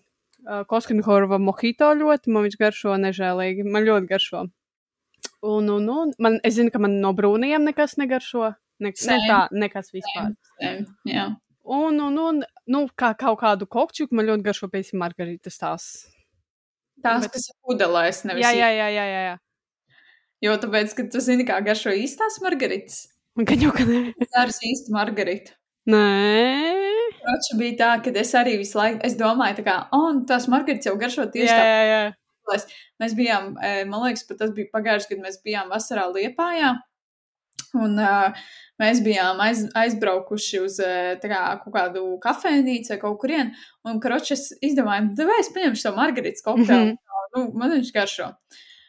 B: uh, Koskinhorva mojito ļoti, man viņš garšo nežēlīgi, man ļoti garšo. Un, un, un man, es zinu, ka man no brūniem nekas negaršo. Ne, ne
A: Same.
B: tā, nekas vispār.
A: Same, jā.
B: Un, un, un nu, kā kaut kādu kokčuku man ļoti garšo pēc margaritas tās.
A: Tās,
B: Bet-
A: kas ir pudelēs, nevis
B: Jā, jā, jā, jā, jā. jā.
A: Jo tāpēc, ka tu zini, kā garšo īstās margaritas.
B: Kad jau kad ne.
A: Tā ir īsta margarita.
B: Nē.
A: Taču bija tā, ka es arī visu laiku, es domāju, tā kā, oh, tās margaritas jau garšo tieši
B: Jā,
A: tā.
B: jā, jā.
A: Mēs bijām, eh, man liekas, pat tas bija pagājuši, kad mēs bijām vasarā Liepājā. Un uh, mēs bijām aiz, aizbraukuši uz tā kā, kaut kādu kafejnīcu vai kaut kurien. Un kročs izdomāja, vai es paņemšu savu margaritas kokteili. Mm -hmm. nu, man viņš garšo.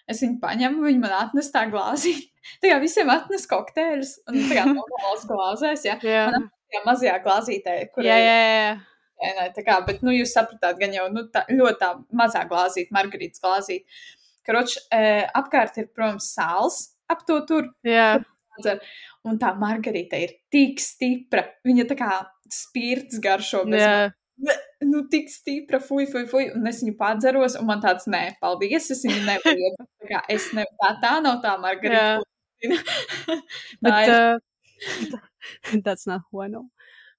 A: Es viņu paņemu, viņi man atnes tā glāzī. Tā kā visiem atnes kokteļus, un tā kā normāls glāzēs, jā.
B: Jā,
A: Man tajā mazajā glāzītē, kur
B: jā, jā. jā.
A: Nē, nē, tā kā, bet, nu, jūs sapratāt, gan jau nu, tā, ļoti tā mazā glāzīte, margarītas glāzīte. Kroč, e, apkārt ir, protams, sāls ap to tur,
B: jā.
A: dzer, un tā margarīta ir tik stipra. Viņa tā kā spirts garšo, bez,
B: jā.
A: Nu, tik stipra, fuj, fuj, fuj, un es viņu padzeros, un man tāds, nē, paldies, es viņu nevaru. Kā es ne, tā, tā nav tā margarīta.
B: Jā.
A: tā
B: Bet,
A: ir.
B: uh, that's not who I know.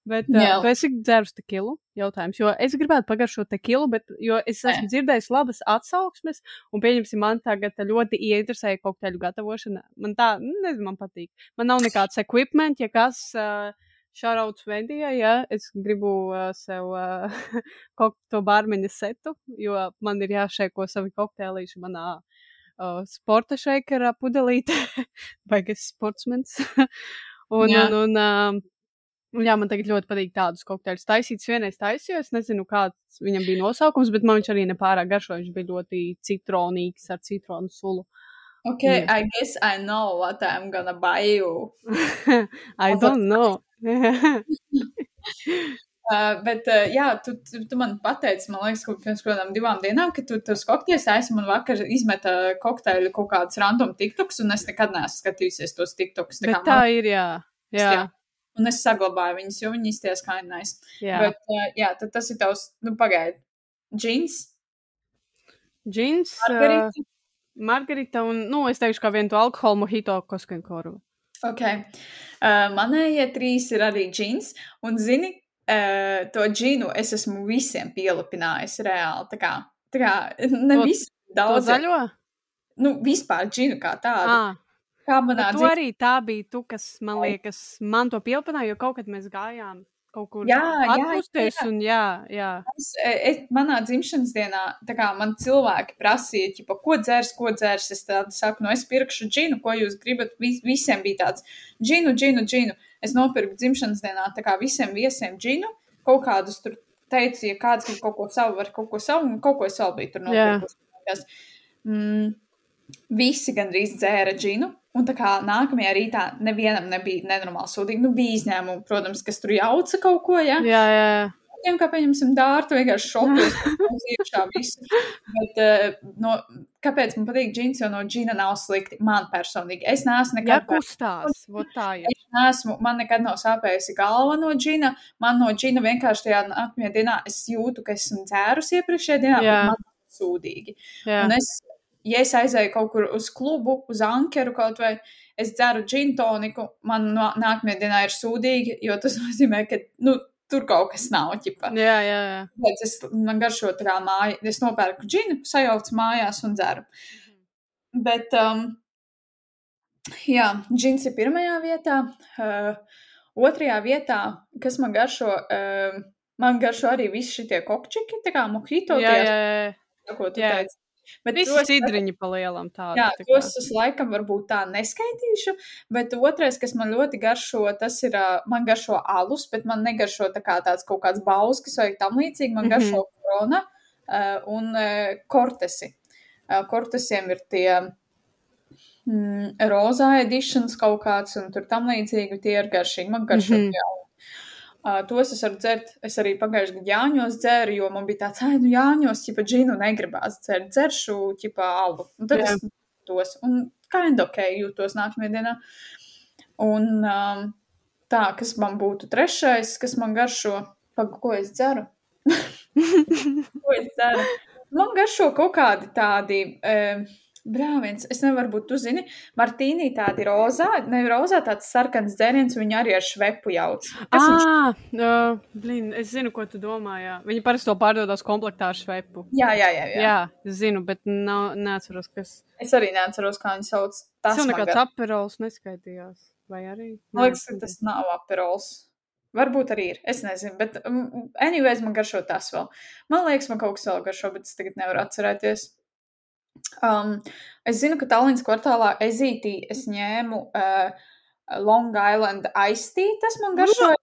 B: Bet uh, tu esi dzērusi tekilu? Jautājums, jo es gribētu pagaršot tekilu, bet es
A: Nē.
B: esmu dzirdējis labas atsauksmes, un pieņemsim, man tagad ļoti ieinteresēja kokteļu gatavošana. Man tā, nu, nezinu, man patīk. Man nav nekāds equipment, ja kas. Uh, Šārauts Vendijai, ja es gribu uh, sev uh, to bārmeņa setu, jo man ir jāšēko savi kokteilīši manā uh, sporta šeikarā pudelītē, baigas sportsmens. un,
A: Jā.
B: un, un, um, un, jā, man tagad ļoti patīk tādus kokteļus taisīt. Es vienreiz taisīju, es nezinu, kāds viņam bija nosaukums, bet man viņš arī nepārāk garšo. Viņš bija ļoti citronīgs ar citronu sulu.
A: Ok,
B: jā.
A: I guess I know what I'm gonna buy you.
B: I don't know.
A: Uh, bet, uh, jā, tu, tu, tu man pateici, man liekas, ka pirms kādām divām dienām, ka tu tos kokteļus taisi, man vakar izmeta kokteļu kaut kādus random tiktoks, un es nekad neesmu skatījusies tos tiktoks.
B: bet tā ir, jā. Jā,
A: jā. Un es saglabāju viņus, jo viņi izties kā nais.
B: jā.
A: Bet, uh, jā, tad tas ir tavs, nu, pagaidi. Džins,
B: Džins, uh,
A: margarita.
B: Margarita un, nu, es teikšu, kā vienu to alkoholu mohito koskenkoru.
A: Ok. Uh, manējie trīs ir arī džins, un zini, uh, to džinu es esmu visiem pielipinājis reāli. Tā kā, tā kā ne
B: To-
A: visi
B: To
A: daudz.
B: zaļo?
A: Nu, vispār džinu kā tādu.
B: Ah,
A: Kā manā
B: bet tu
A: dzīvē.
B: arī tā bija tu, kas, man liekas, man to pielpināja, jo kaut kad mēs gājām kaut kur
A: Jā, jā,
B: atpūsties,
A: jā.
B: un jā, jā.
A: Es, es, manā dzimšanas dienā, kā man cilvēki prasīja, ķipa, ko dzers, ko dzers, es saku, no es pirkšu džinu, ko jūs gribat. Vis, visiem bija tāds džinu, džinu, džinu. Es nopirku dzimšanas dienā, kā visiem viesiem džinu, kaut kādus tur teicu, ja kāds grib kaut ko savu, var kaut ko savu, un kaut ko es vēl biju tur
B: Jā.
A: nopirkusi. Mm, visi gandrīz dzēra džinu. Un tā kā nākamajā rītā nevienam nebija nenormāli sūdīgi. Nu, bija izņēmumi, protams, kas tur jauca kaut ko. Ja?
B: Jā, jā, jā.
A: tiem, kā pieņemsim dārtu, vienkārši uz iekšā visu. Bet, uh, no, kāpēc man patīk džins, jo no džina nav slikti. Man personīgi. Es neesmu
B: Jā,
A: nekad.
B: kustās. Vot tā ir.
A: Es neesmu, man nekad nav sāpējusi galva no džina. Man no džina vienkārši tajā nākamajā dienā es jūtu, ka esmu dzērus iepriekšējā dienā,
B: Jā.
A: man sūdīgi.
B: Jā.
A: Un es, ja es aizēju kaut kur uz klubu, uz ankeru kaut vai, es dzeru džinu toniku, man no, nākamajā dienā ir sūdīgi, jo tas nozīmē, ka nu, tur kaut kas nav. Ķipa.
B: Jā, jā, jā.
A: Bet es, man garšo tā kā māja, es nopērku džinu, sajaucu mājās un dzeru. Bet, um, jā, džins ir pirmajā vietā. Uh, otrajā vietā, kas man garšo, uh, man garšo arī visi šie kokčiki, tā kā mojito,
B: Jā, jā, jā.
A: ko tu
B: jā.
A: teici. Bet
B: Visi sidriņi pa lielam tādi.
A: Jā,
B: tā
A: tos es laikam varbūt tā neskaitīšu, bet otrais, kas man ļoti garšo, tas ir, man garšo alus, bet man negaršo tā kā tāds kaut kāds bauskis vai tam līdzīgi, man garšo korona ā, un ā, kortesi. Ā, Kortesiem ir tie mm, rozā editions kaut kāds un tur tam līdzīgi, tie ir garšīgi, man garšo mm -hmm. Uh, tos es varu dzert. Es arī pagājušajā gadā Jāņos dzēru, jo man bija tāds, nu, Jāņos, ja džinu negribās dzert, dzeršu, ķipā, alu. Un tad
B: Jā.
A: es tos, un kind ok, jūtos nākamajā dienā. Un um, tā, kas man būtu trešais, kas man garšo, pag, ko es dzeru? ko es dzeru? Man garšo kaut kādi tādi. Um, Brāviens, es nevaru būt, tu zini, Martīnī tādi rozā, ne rozā, tāds sarkans dzēriens, un viņi arī ar švepu jauc. Kas viņš
B: Ah, uh, blin, es zinu, ko tu domā. Jā. Viņi parasti to pārdodas komplektā ar švepu.
A: Jā, jā, jā. jā.
B: Jā, zinu, bet nav, neatceros, kas.
A: Es arī neatceros, kā viņu sauc. Tas
B: jau nekāds aperols neskaitījās. Vai arī?
A: Man liekas, ka tas nav aperols. Varbūt arī ir. Es nezinu, bet, um, anyways, man garšo tas vēl. Man liekas, man kaut kas vēl garšo, bet es tagad nevaru atcerēties. Um, es zinu, ka Tallinas kvartālā ezītī es ņēmu uh, Long Island Ice Tea. Tas man garšo.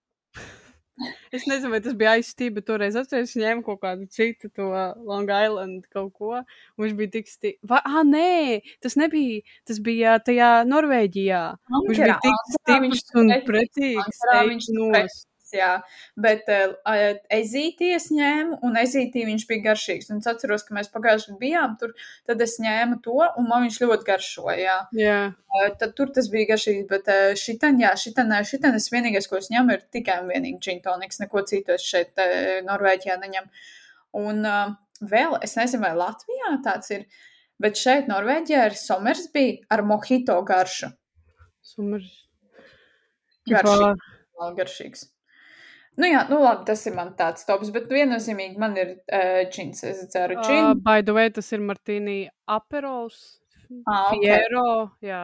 B: Es nezinu, vai tas bija aizstība, bet toreiz atceros, ņēmu kaut kādu citu to Long Island kaut ko. Viņš bija tik stiprs. Ah, nē, tas nebija. Tas bija tajā Norvēģijā. Viņš bija tik
A: Ankarā
B: stiprs un
A: pretīgs. Ankarā Viņš
B: nos.
A: Jā, bet uh, ezītī es ņēmu, un ezītī viņš bija garšīgs. Un es atceros, ka mēs pagājušajā gadā bijām tur, tad es ņēmu to, un man viņš ļoti garšoja.
B: Jā,
A: Uh, tad tur tas bija garšīgi, bet uh, šitan, jā, šitan, šitan es vienīgais, ko es ņemu, ir tikai un vienīgi džintoniks. Neko citu es šeit uh, Norvēģijā neņemu. Un uh, vēl, es nezinu, vai Latvijā tāds ir, bet šeit Norvēģijā ir Somersby ar mojito garšu.
B: sumers.
A: Garšīgi. Garšīgs. Nu jā, nu labi, tas ir man tāds tops, bet viennozīmīgi man ir uh, džins. Es dzeru
B: Uh,
A: džinu.
B: by the way, tas ir Martīnī aperols.
A: Ah, ok.
B: Fiero. Jā.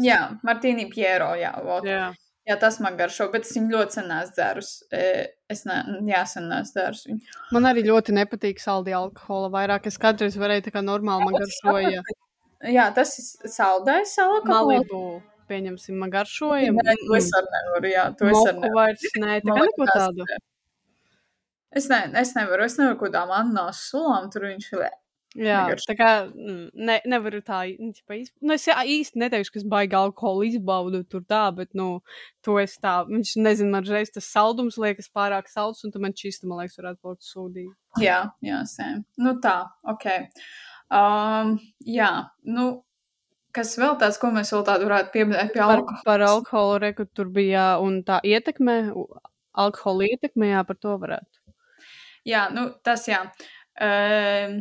A: Jā, Martīni Piero, jā, vot.
B: jā.
A: jā, tas man garšo, bet es viņu ļoti sen esmu dzērus. Es ne, jā, sen esmu dzērus viņu.
B: Man arī ļoti nepatīk saldi alkohola. Vairāk es kādreiz varēju tā kā normāli man garšoja.
A: Jā, tas ir saldais alkohols.
B: Malibu, pieņemsim, man garšoja.
A: Nē, to es arī nevaru, jā, to es arī nevaru.
B: vairs nē, tā kā neko tādu.
A: Es, ne, es nevaru, es nevaru kaut kādām annās sulām, tur viņš ir.
B: Jā,
A: negaršo.
B: tā kā mm, ne, nevaru tā nu, ķipa, iz... nu, es jā, īsti neteikšu, ka es baigi alkoholu izbaudu tur tā, bet, nu, to es tā, viņš nezinu, man reiz tas saldums liekas pārāk salds, un tu man čista, man liekas, varētu būt sūdīgi.
A: Jā, jā, sēm. Nu tā, ok. Um, jā, nu, kas vēl tāds, ko mēs vēl tādu varētu pieminēt pie
B: Par,
A: alkohola?
B: par alkoholu reku tur bija, un tā ietekme, alkohola ietekme, jā, par to varētu.
A: Jā, nu, tas jā. Um,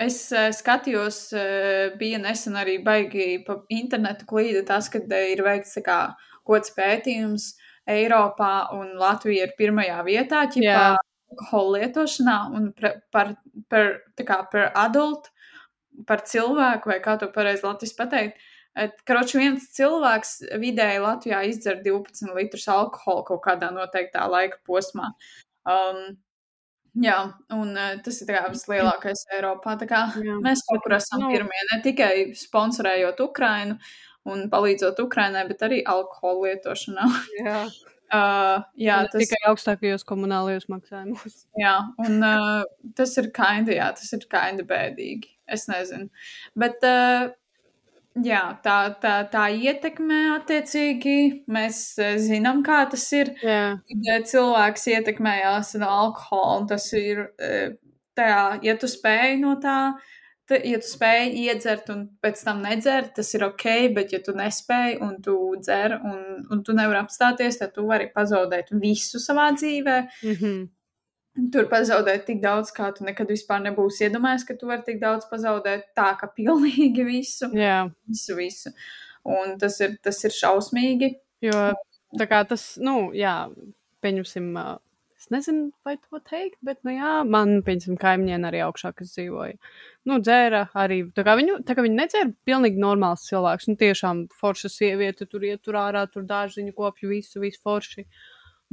A: es uh, skatījos, uh, bija nesen arī baigi pa internetu klīda tas, kad uh, ir veikts kā gods pētījums Eiropā un Latvija ir pirmajā vietā, ķipā alkohola lietošanā un par, par, tā kā par adultu, par cilvēku, vai kā to pareizi latviski pateikt. Kroči viens cilvēks vidēji Latvijā izdzer 12 litrus alkohola kaut kādā noteiktā laika posmā. Um, jā, un uh, tas ir vislielākais Eiropā. Mēs kaut kur esam pirmie, ne tikai sponsorējot Ukrainu un palīdzot Ukrainai, bet arī alkohola lietošanā.
B: Jā,
A: Uh, jā,
B: tas
A: tas,
B: tikai augstākajos komunālajos maksājumos.
A: jā, un uh, tas ir kaindi, jā, tas ir kaindi bēdīgi. Es nezinu. Bet uh, jā, tā, tā, tā ietekmē attiecīgi. Mēs zinām, kā tas ir.
B: Jā.
A: Cilvēks ietekmējās no alkohola, tas ir tā, ja tu spēj no tā. Ta, ja tu spēj iedzert un pēc tam nedzert, tas ir ok, bet ja tu nespēj un tu dzer un, un tu nevari apstāties, tad tu vari pazaudēt visu savā dzīvē.
B: Mm -hmm.
A: Tur pazaudēt tik daudz, kā tu nekad vispār nebūsi iedomājies, ka tu vari tik daudz pazaudēt. Tā kā pilnīgi visu.
B: Jā.
A: Visu, visu. Un tas ir, tas ir šausmīgi.
B: Jo tā kā tas, nu, jā, pieņemsim, uh, es nezinu, vai to teikt, bet, nu, jā, man, pieņemsim, kaimiņiene arī augšā, kas dzīvoja. Nu, dzēra arī, tā kā viņu, tā kā viņi nedzēra pilnīgi normāls cilvēks, nu, tiešām forša sieviete, tur iet tur ārā, tur dārziņu kopju, visu, visu forši.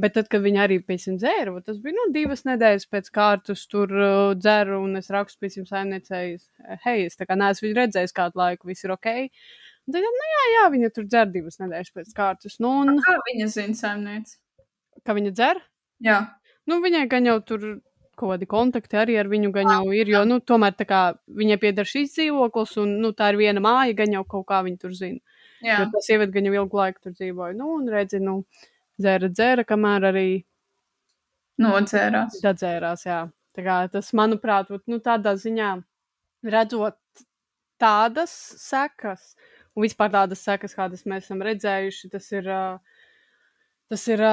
B: Bet tad, kad viņi arī pēc tam dzēra, tas bija nu, divas nedēļas pēc kārtas, tur uh, dzeru, un es rakstu pēc tam saimniecēji, hei, es tā kā neesmu viņu redzējis kādu laiku, viss ir ok. Un tad, nu jā, jā, viņa tur dzer divas nedēļas pēc kārtas. Nu, un,
A: Kā viņa zina, saimniece?
B: ka viņa dzer,
A: Jā,
B: nu, viņai gan jau tur kaut kādi kontakti arī ar viņu gan jau ir, jo, nu, tomēr tā kā viņai pieder šīs dzīvoklis, un, nu, tā ir viena māja, gan jau kaut kā viņa tur zina.
A: jā.
B: Jo tas sieviete gan jau ilgu laiku tur dzīvoja, nu, un redzi, nu, dzēra, dzēra, kamēr arī
A: nodzērās.
B: Dadzērās, jā. Tā kā tas, manuprāt, vat, nu, tādā ziņā redzot tādas sekas, un vispār tādas sekas, kādas mēs esam redzējuši, tas ir, tas ir,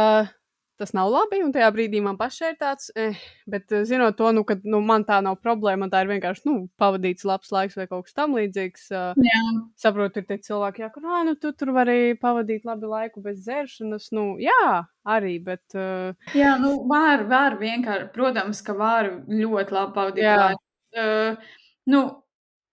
B: tas nav labi, un tajā brīdī man pašai ir tāds, eh, bet uh, zinot to, nu, ka, nu, man tā nav problēma, tā ir vienkārši, nu, pavadīts labs laiks vai kaut kas tam līdzīgs. Uh,
A: Jā,
B: saprotu, ir tie cilvēki, jā, ka, nā, nu, tu tur vari pavadīt labi laiku bez dzeršanas, nu, jā, arī, bet, uh,
A: jā nu, var, var vienkārši, protams, ka var ļoti labi pavadīt
B: Jā.
A: laiku. Uh, nu,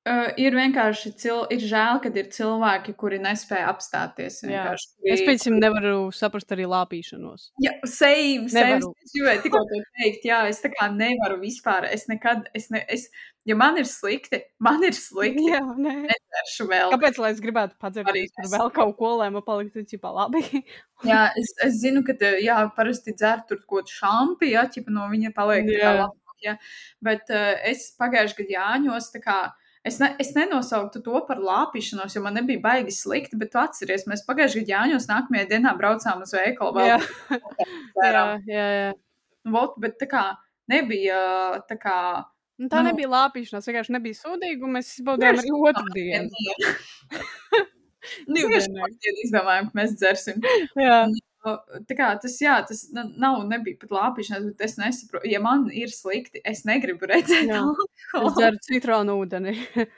A: uh, ir vienkārši cil ir žēl, kad ir cilvēki, kuri nespēja apstāties. Vienkārši.
B: es pēc tam nevaru saprast arī lāpīšanos.
A: Jā, same, same.
B: Nevaru.
A: Es gribēju tikko to teikt, jā, es tā kā nevaru vispār, es nekad, es ne, es, ja man ir slikti, man ir slikti,
B: Jā, nē.
A: nezeršu vēl.
B: Kāpēc, lai es gribētu padzert
A: Arī
B: vēl kaut ko, lai man paliktu cipā labi?
A: Jā, es, es zinu, ka, te, jā, parasti dzer tur kaut ko šampi, jā, ķipa no viņa paliek
B: Jā.
A: labāk, jā. Bet uh, es pagājuši gadu Jāņos, tā kā, es, ne, es nenosauktu to par lāpīšanos, jo man nebija baigi slikti, bet tu atceries, mēs pagājuši gadu Jāņos nākamajā dienā braucām uz veikalu vēl.
B: Jā. jā, jā, jā.
A: Vot, bet tā kā nebija tā kā.
B: Nu, tā
A: Nu.
B: nebija lāpīšanās, vienkārši nebija sūdīga, un mēs izbaudījām arī otru dienu.
A: Divas dienas izdomājām, ka mēs dzersim.
B: Jā,
A: kā tas, jā, tas nav, nebija pat lāpīšanās, bet es nesaprotu, ja man ir slikti, es negribu redzēt alkoholu.
B: es dzeru citronu ūdeni.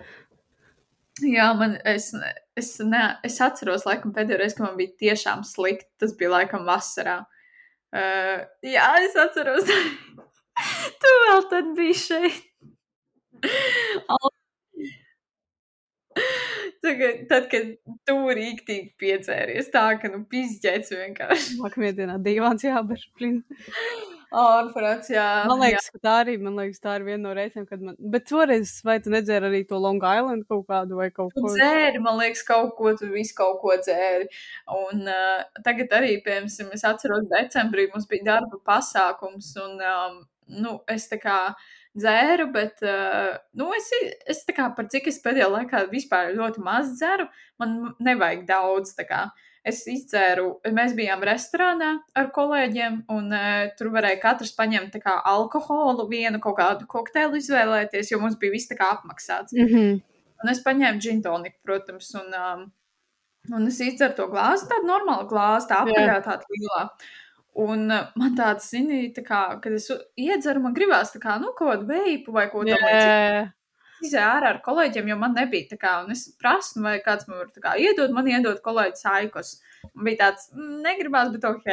A: Jā, man, es, es, ne, es atceros, laikam, pēdējo reizi, kad man bija tiešām slikti, tas bija laikam vasarā. Uh, jā, es atceros, tu vēl tad biji šeit. Tagad, tad, kad tu rīktīgi piedzēries, tā ka, nu, pizģēts vienkārši.
B: Nākamajā dienā divāns jāber. blin.
A: Ārprāts, jā.
B: Man liekas, ka tā arī, man liekas, tā ir viena no reizēm, kad man, bet toreiz, vai tu nedzēri arī to Long Island kaut kādu vai kaut
A: Tu
B: ko?
A: dzēri, man liekas, kaut ko, tu visu kaut ko dzēri. Un uh, tagad arī, piemēram, es atceros, decembrī mums bija darba pasākums, un, um, nu, es tā kā dzēru, bet, uh, nu, es, es tā kā par cik es pēdējā laikā vispār ļoti maz dzeru, man nevajag daudz. Es izdzēru, mēs bijām restorānā ar kolēģiem, un uh, tur varēja katrs paņemt kā alkoholu, vienu kaut kādu kokteili izvēlēties, jo mums bija viss tā kā apmaksāts.
B: Mm -hmm.
A: Un es paņēmu džintoniku, protams, un, um, un es izceru to glāzi, tādu normālu glāzi, tā apaļā, tāda lielā. Un uh, man tāds, zini, tā kā, kad es iedzeru, man gribās tā kā, nu, kaut kādu veipu vai ko tādu
B: Jā,
A: izēju ārā ar kolēģiem, jo man nebija tā kā, un es prasu, vai kāds man var tā kā iedot, man iedot kolēģis aikos. Man bija tāds, mm, negribās, bet ok.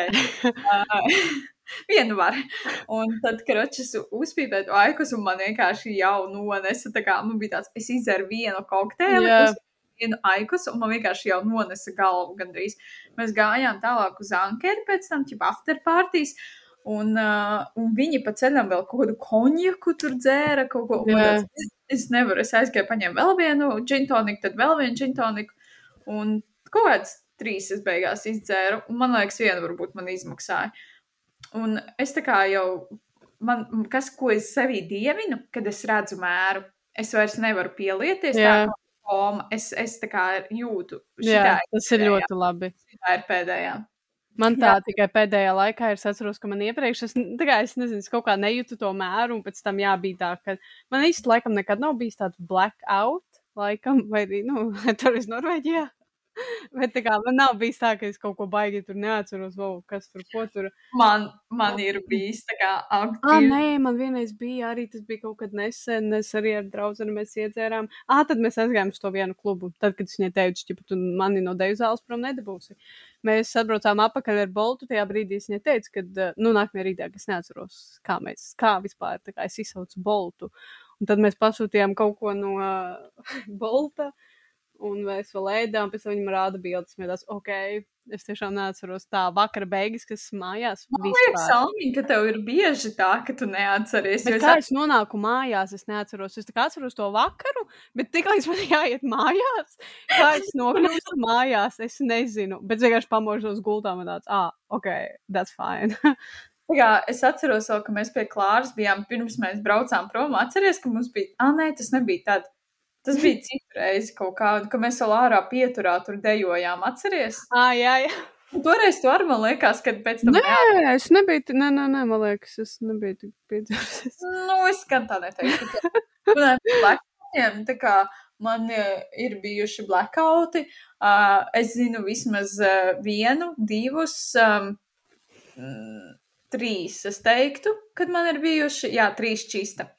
A: Vienu var. Un tad, kad es uzpīpēju to aikus, un man vienkārši jau nonesa, tā kā man bija tāds, es izēru vienu kokteili,
B: Jā.
A: uz vienu aikus, un man vienkārši jau nonesa galvu gandrīz. Mēs gājām tālāk uz Ankeri pēc tam, ķip after partijas, un, uh, un viņi pa ceļam vēl kaut kādu konjaku tur dzēra, kaut ko. tāds, Es, es nevaru, es aizgāju paņēmu vēl vienu džintoniku, tad vēl vienu džintoniku, un kaut kāds trīs es beigās izdzēru, un man liekas, viena varbūt man izmaksāja. Un es tā kā jau, man, kas, ko es sevī dievinu, kad es redzu mēru, es vairs nevaru pielieties.
B: Jā.
A: Tā, koma. Es, es tā kā jūtu.
B: Jā, tas ir ļoti labi.
A: tā ir pēdējā.
B: Man tā jā. tikai pēdējā laikā ir atceros, ka man iepriekš, es, tā kā es nezinu, es kaut kā nejūtu to mēru, un pēc tam jā, bija tā, ka man īsti laikam nekad nav bijis tāds blackout, laikam, vai arī, nu, tur es Norvēģijā. Bet kā man nav bijis tā, ka es kaut ko baigi tur neatceros, vēl kas tur, ko tur.
A: Man, man ir bijis tā kā aktīvi.
B: Ah, nē, man vienreiz bija arī, tas bija kaut kad nesen, es arī ar draugu mēs iedzērām. Ah, tad mēs aizgājām uz to vienu klubu. Tad, kad es viņai teicu, ka tu mani no deju zāles prom nedabūsi. Mēs atbraucām apakaļ ar boltu. Tajā brīdī es viņai teicu, ka, nu, nākamajā rītā, es neatceros, kā mēs, kā vispār, kā es izsaucu boltu. Un tad mēs pasūtījām kaut ko no uh, bolta. Un mēs vēl ēdām, pēc tam viņam rāda bildes. Mēs domājam, ok, es tiešām neatceros tā vakara beigas, kas mājās.
A: Man liekas, Salmiņ, ka tev ir bieži tā, ka tu neatceries.
B: Bet kā es nonāku mājās, es neatceros. Es atceros to vakaru, bet tiklīdz man jāiet mājās, kā es nokļūstu mājās, es nezinu. Bet vienkārši pamožos gultā man tāds, ah, ok, that's fine.
A: Jā, es atceros, vēl, ka mēs pie Klāras bijām pirms mēs braucām prom. Atceries, ka mums bija, ah, nē, tas nebija tad. Tas bija citu reizi kaut kādu, ka mēs vēl ārā pieturā tur dejojām. Atceries?
B: Ah, jā, jā.
A: Toreiz tu arī man liekas, ka pēc tam.
B: Nē, jā... es nebiju, nē, nē, nē, man liekas, es nebiju tik piedzērusies.
A: Nu, es gan tā neteiktu. Blackoutiem, tā kā man ir bijuši blackouti. Uh, es zinu vismaz uh, vienu, divus. Um, trīs, es teiktu, kad man ir bijuši, jā, trīs čista.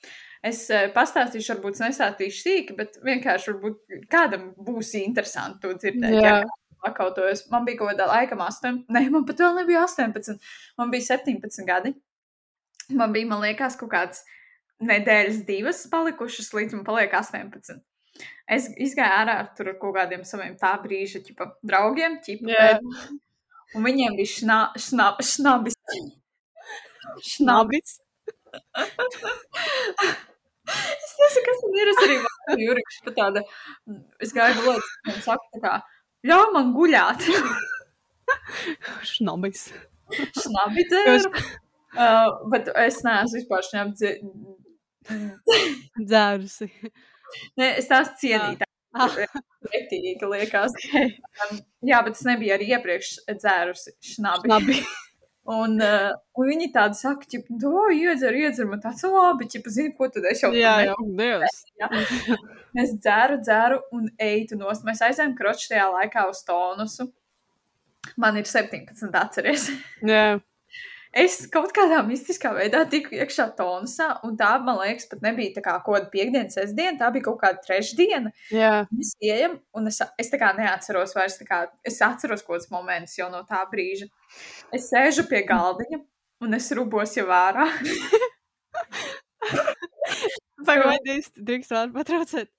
A: Es uh, pastāstīšu, varbūt nesātīšu sīki, bet vienkārši varbūt kādam būs interesanti to dzirdēt. Jā. Jā pakautojos. Man bija kaut kāda laika, 8, ne, man pat vēl nebija 18, man bija 17 gadi. Man bija, man liekas, kaut kāds nedēļas, divas palikušas, līdz man paliek 18. Es izgāju ārā ar tur kaut kādiem saviem tā brīža ķipa, draugiem, ķipa, yeah. un viņiem bija šna, šna, šnabis.
B: Šnabis.
A: kas man ir. Es arī jūrīšu pa tāda, es gāju gulēt, un saku tā kā, ļauj man guļāt.
B: Šnabis.
A: Šnabi dzēru. Uh, bet es neesmu vispār šnabi
B: dzērusi.
A: Nē, es tās cienīju. Ah. Retīga liekas. Um, jā, bet es nebiju arī iepriekš dzērusi šnabi.
B: šnabi.
A: Un, uh, un viņi tādi saka, ka, to iedzer, iedzer, man tāds labi, ķipa, zini, ko tad es jau
B: jā, jā, Dievs.
A: Jā. Es dzeru, dzeru un eitu nost. Mēs aizējām kroču tajā laikā uz tonusu. Man ir 17, atceries.
B: Jā
A: es kaut kādā mistiskā veidā tiku iekšā tonusā, un tā, man liekas, pat nebija tā kā kaut kāda piekdiena, sestdiena, tā bija kaut kāda trešdiena.
B: Jā.
A: Mēs ejam, un es, es tā kā neatceros vairs, kā es atceros kaut kādus momentus jau no tā brīža. Es sēžu pie galdiņa, un es rubos jau ārā.
B: Pagaidīs, drīkst vārdu patraucēt.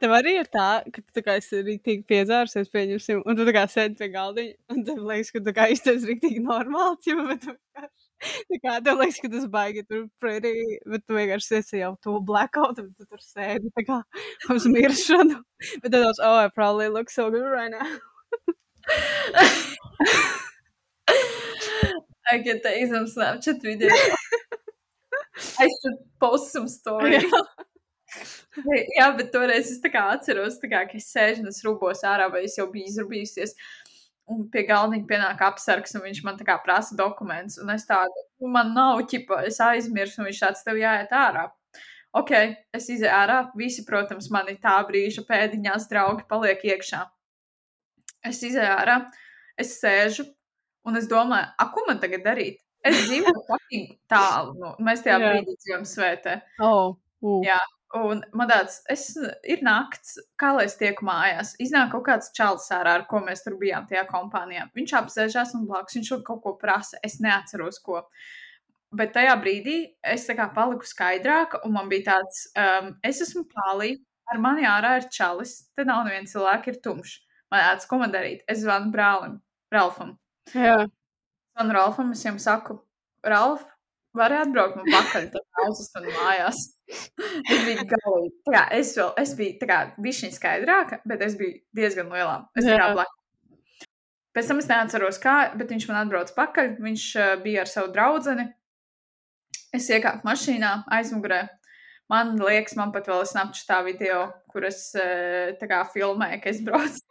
B: Tev arī ir tā, ka tu tā kā esi rīktīgi piedzārsies, pieņemsim, un tu tā kā sēdi pie galdiņa, un tev liekas, ka tu kā izties rīktīgi normāli, ja, bet tu vienkārši kā tev liekas, ka tas baigi tur pretī, bet tu vienkārši esi jau to blackout, bet tu tur sēdi tā kā uz miršanu. Bet tad tāds, oh, I probably look so good right now.
A: I can take some Snapchat video. I should post some story. Jā, bet toreiz es tā kā atceros, tā kā, ka es sēžu un es rūbos ārā, vai es jau biju izrūbījusies. Un pie galdiņa pienāk apsargs, un viņš man tā kā prasa dokumentus. Un es tādu, nu, man nav ķipa, es aizmirsu, un viņš tāds tev jāiet ārā. Ok, es izēju ārā. Visi, protams, mani tā brīža pēdiņās draugi paliek iekšā. Es izēju ārā, es sēžu, un es domāju, a, ko man tagad darīt? Es dzīvoju tālu, nu, mēs tajā brīdī dzīvojam svētē.
B: Oh, uh.
A: Jā, Un man tāds, es, ir nakts, kā lai es tieku mājās. Iznāk kaut kāds čalis ārā, ar ko mēs tur bijām tajā kompānijā. Viņš apsēžās un blakus viņš kaut ko prasa. Es neatceros, ko. Bet tajā brīdī es tā kā paliku skaidrāka, un man bija tāds, um, es esmu pālī, ar mani ārā ir čalis, te nav neviens cilvēks, ir tumšs. Man tāds, ko man darīt? Es zvanu brālim, Ralfam.
B: Jā.
A: Zvanu Ralfam, es viņam saku, Ralf, vari atbraukt man pakaļ, tad aizsust man mājās. es biju galīgi. Tā kā es vēl, es biju tā kā bišķiņ skaidrāka, bet es biju diezgan lielā. Es kā blakus. Pēc tam es neatceros, kā, bet viņš man atbrauc pakaļ. Viņš uh, bija ar savu draudzeni. Es iekāpu mašīnā aizmugurē. Man liekas, man pat vēl ir snapčatā video, kur es tā kā filmēju, ka es braucu.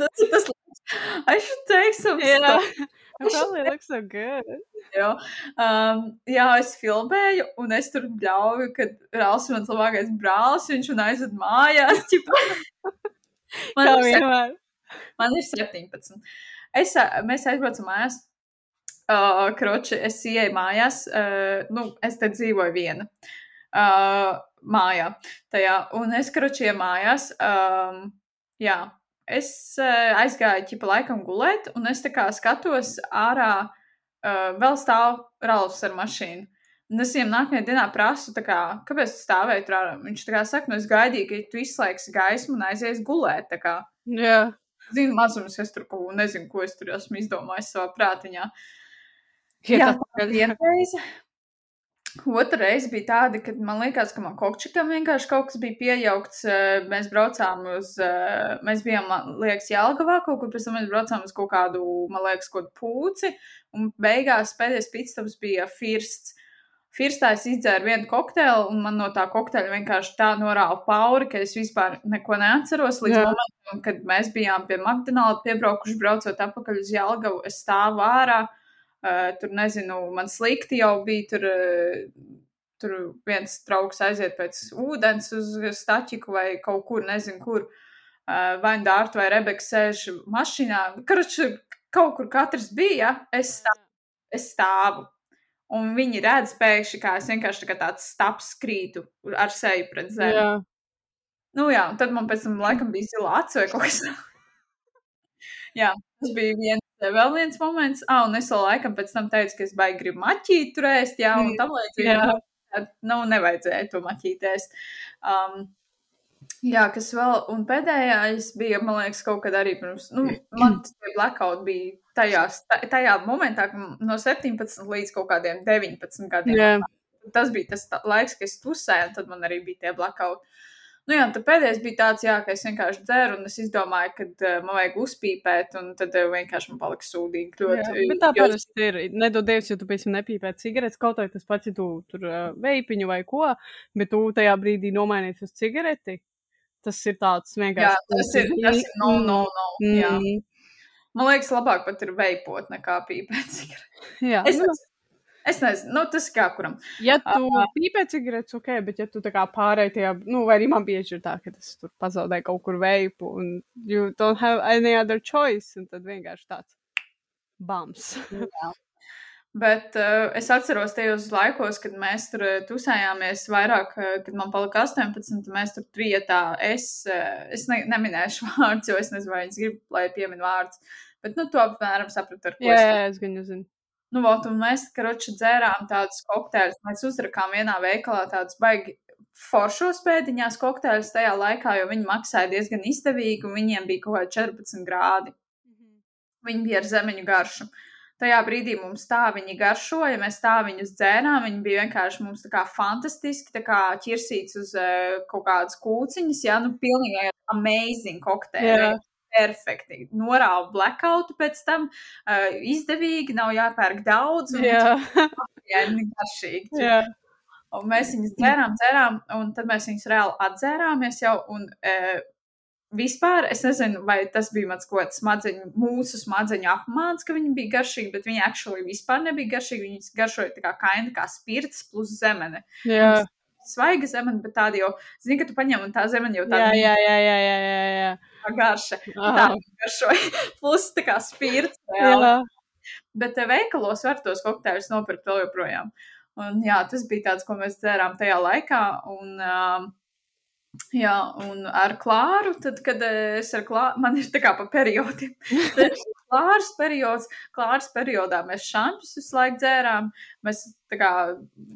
A: Tas tas, I should take some
B: Yeah.
A: stuff.
B: Probably looks so good.
A: Jo, um, jā, es filmēju, un es tur bļauju, ka Rāls ir mans labākais brālis, viņš man aizved mājās. Man, ir, sep-
B: vienmēr.
A: man ir 17. Es, mēs aizbraucam mājās. Uh, kroči, es ieeju mājās, uh, nu, es te dzīvoju viena uh, mājā. Tajā, un es kroči ieeju mājās. Um, jā, es uh, aizgāju ķipa laikam gulēt, un es tā kā skatos ārā, uh, vēl stāv Ralfs ar mašīnu. Un es viņam nākamajā dienā prasu, kā, kāpēc tu stāvēji tur ārā. Viņš tā kā saka, nu es gaidīju, ka tu izslēgsi gaismu un aizies gulēt.
B: Jā.
A: zinu, mazums, es tur kaut ko nezinu, ko es tur esmu izdomājis savā prātiņā.
B: Jā,
A: Jā,
B: tā
A: bija viena reize. Otra reize bija tāda, kad man liekas, ka man kokčikam vienkārši kaut kas bija piejaukts. eh, Mēs braucām uz, eh, mēs bijām, man liekas, Jālgavā kaut kur, pēc tam mēs braucām uz kaut kādu, man liekas, kaut pūci, un beigās pēdējais pitstops bija firsts. Firstā es izdzēru vienu kokteili, un man no tā kokteļa vienkārši tā norāva pauri, ka es vispār neko neatceros līdz
B: Jā.
A: momentam, kad mēs bijām pie McDonald's piebraukuši, braucot atpakaļ uz Jālgavu. Es stāvu ārā, tur nezinu, man slikti jau bija, tur, uh, tur viens draugs aiziet pēc ūdens uz staķiku vai kaut kur, nezinu, kur. Uh, vai nu Dārta vai Rebeka sēž mašīnā. Karuči, kaut kur katrs bija, es stāvu. Es stāvu. Un viņi redz pēkšņi, kā es vienkārši tā tāds staps krītu ar seju pret zemi.
B: Jā.
A: Nu jā, un tad man pēc tam laikam bija zila acu vai kaut kas tāds. jā, tas bija viens, vēl viens moments. Ah, un es vēl laikam pēc tam teicu, ka es baigi gribu maķīt tur ēst, jā, un
B: Mm,
A: tam līdzīgi. Nu, nevajadzēja to maķīt ēst. Um, jā, kas vēl, un pēdējais bija, man liekas, kaut kad arī pirms, nu, man tie blackout bija tajās, ta- tajā momentā, no 17 līdz kaut kādiem 19 gadiem
B: Jā.
A: tas bija tas laiks, kad es tusēju, un tad man arī bija tie blackout. Nu jā, tad pēdējais bija tāds, jā, ka es vienkārši dzeru, un es izdomāju, ka uh, man vajag uzpīpēt, un tad uh, vienkārši man palika sūdīgi.
B: Jā,
A: Ļoti,
B: bet tā
A: jo-
B: parasti ir. Nedod Dievs, ja tu pēc tam nepīpē cigaretes, kaut vai tas pats, ja tu tur uh, veipiņu vai ko, bet tu tajā brīdī nomainīsi uz cigareti. Tas ir tāds vienkārši.
A: Jā, tas ir, tas ir no, no, no.
B: Mm,
A: Jā. Man liekas, labāk pat ir veipot nekā pīpēt cigaretes.
B: jā.
A: Es,
B: nu,
A: es nezinu, nu, tas kā kuram.
B: Ja tu pīpē cigaretes, ok, bet ja tu tā kā pārēji tajā, nu, vai arī man bieži ir tā, ka tas tur pazaudē kaut kur veipu, un you don't have any other choice, un tad vienkārši tāds bams.
A: Bet uh, es atceros tajos laikos, kad mēs tur uh, tusējāmies vairāk, uh, kad man palika 18, mēs tur trietā. Es, uh, es ne, neminēšu vārdus, jo es nezinu, vai viņas grib, lai pieminu vārdus. Bet, nu, to apmēram sapratu, ar ko
B: Jā,
A: es
B: jā, es gan nezinu.
A: Nu, vot, un mēs, karoči, dzērām tādus kokteļus. Mēs uzrakām vienā veikalā tādus baigi foršos pēdiņās kokteļus tajā laikā, jo viņi maksāja diezgan izdevīgi, un viņiem bija kaut kādi 14 grādi. Viņi bija ar zemeņu garšu. Tajā brīdī mums tā viņi garšoja, mēs tā viņus dzērām. Viņi bija vienkārši mums tā kā fantastiski, tā kā ķirsīts uz uh, kaut kādas kūciņas, jā, nu, pilnīgi amazing kokteļi.
B: Jā.
A: Perfekti. Norāva blackoutu pēc tam, uh, izdevīgi, nav jāpērk daudz. un
B: Jā,
A: Jā, viņi garšīgi.
B: jā.
A: Un mēs viņus dzērām, dzērām, un tad mēs viņus reāli atzērāmies jau. Un, e, vispār es nezinu, vai tas bija mans kaut kāds smadzeņu, mūsu smadzeņu apmāns, ka viņi bija garšīgi, bet viņi actually vispār nebija garšīgi. Viņi garšoja tā kā kaina, kā spirts plus zemene.
B: jā.
A: Svaiga zemene, bet tāda jau, zini, ka tu paņem un tā zemene jau
B: Jā,
A: tāda
B: jā, jā, jā, jā, jā, jā.
A: Tā garša. Tā garšoja. Plus tā kā spirts. reāli.
B: Jā,
A: Bet eh, veikalos var tos kokteļus nopirkt vēl joprojām. Un, jā, tas bija tāds, ko mēs dzērām tajā laikā. Un, um, jā, un ar klāru, tad, kad eh, es ar klāru, man ir tā kā pa periodiem. Klārs periods, klārs periodā mēs šampus visu laiku dzērām. Mēs tā kā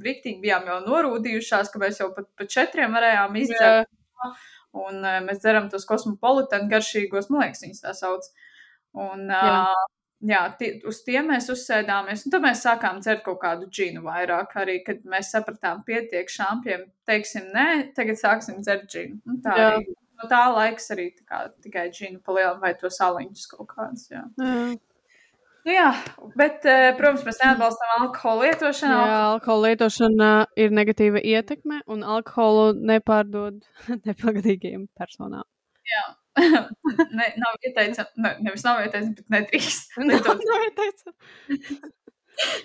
A: riktīgi bijām jau norūdījušās, ka mēs jau pat pa četriem varējām izdzert. Un uh, mēs dzeram tos kosmopolitānu garšīgos, man liekas, viņas tā sauc. Un,
B: Jā.
A: uh, jā, tie, uz tiem mēs uzsēdāmies. Un tad mēs sākām dzert kaut kādu džinu vairāk. Arī, kad mēs sapratām, pietiek šampiem, teiksim, nē, tagad sāksim dzert džinu. Un tā
B: Jā.
A: arī. No tā laiks arī tā kā, tikai džinu palielinām vai to saliņus kaut kādus. Jā.
B: Jā.
A: Nu jā, bet, eh, protams, mēs neatbalstām alkohola lietošanu.
B: Jā, alkohola lietošana ir negatīva ietekme, un alkoholu nepārdod nepilngadīgiem personām.
A: Jā, ne, nav ieteicams, ne, nevis nav ieteicams, bet nedrīkst.
B: Nav, nav ieteicams.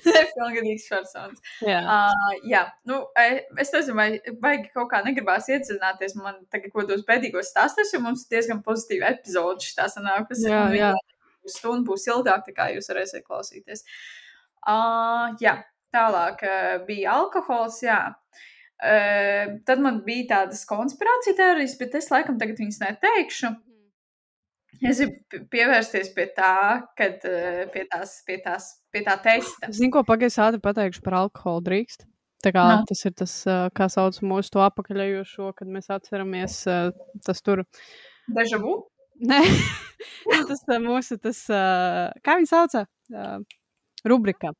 A: Nepilngadīgs personas.
B: Jā.
A: Uh, jā, nu, e- es nezinu, vai baigi kaut kā negribās iedzināties man tagad, ko tos bēdīgos stāstos, jo mums ir diezgan pozitīva epizode šitā sanākusi.
B: Jā, jā.
A: Stunda būs ilgāk, tā kā jūs varēsiet klausīties. Uh, jā, tālāk uh, bija alkohols, jā. Uh, tad man bija tādas konspirācija teorijas, bet es laikam tagad viņas neteikšu. Es gribu pi- pievērsties pie tā, kad pie tās, pie tās, pie tā testa.
B: Zinu, ko pagaidzi ātri pateikšu par alkoholu drīkst. Tā kā no. tas ir tas, kā sauc mūsu to apakaļējošo, kad mēs atceramies tas tur.
A: Deja vu?
B: Nē, Nu, tas mūsu, tas, kā viņi sauca? Rubrika.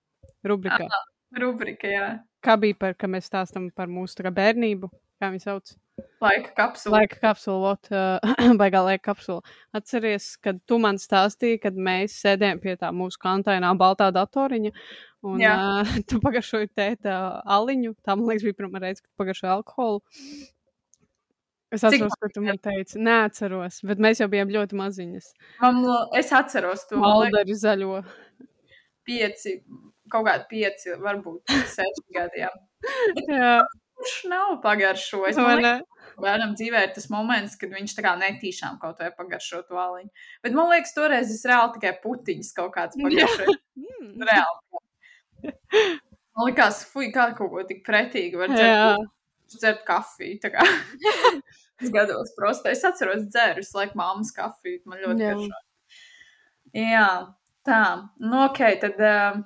B: Rubrika.
A: Rubrika, jā.
B: Kā bija par, ka mēs stāstam par mūsu kā bērnību? Kā viņi sauc?
A: Laika kapsula.
B: Laika kapsula, ot, ā, baigā laika kapsula. Atceries, kad tu man stāstīji, kad mēs sēdējām pie tā mūsu kantainā baltā datoriņa, un
A: Jā.
B: uh, tu pagaršoji tēta aliņu. Tā, man liekas, bija pirmā reize, kad pagaršoji alkoholu. Es atceros, ko tu man teici. Neatceros, bet mēs jau bijām ļoti maziņas.
A: Man, es atceros to
B: Maldari zaļo.
A: pieci, kaut kādi pieci, varbūt seši gadi. jā.
B: Jā,
A: Kurš nav pagaršojis? Man liekas, bērnam dzīvē ir tas moments, kad viņš tā kā netīšām kaut vai pagaršo to aliņu. Bet man liekas, toreiz es reāli tikai putiņas kaut kāds pagaršoju.
B: Mm.
A: Reāli. Man liekas, fuj, kā kaut ko tik pretīgi var
B: Jā,
A: dzert. kafiju. Es gados prosta. Es atceros dzēru visu laiku māmas kafiju. Man ļoti garšo. Jā, tā. Nu, ok, tad, um,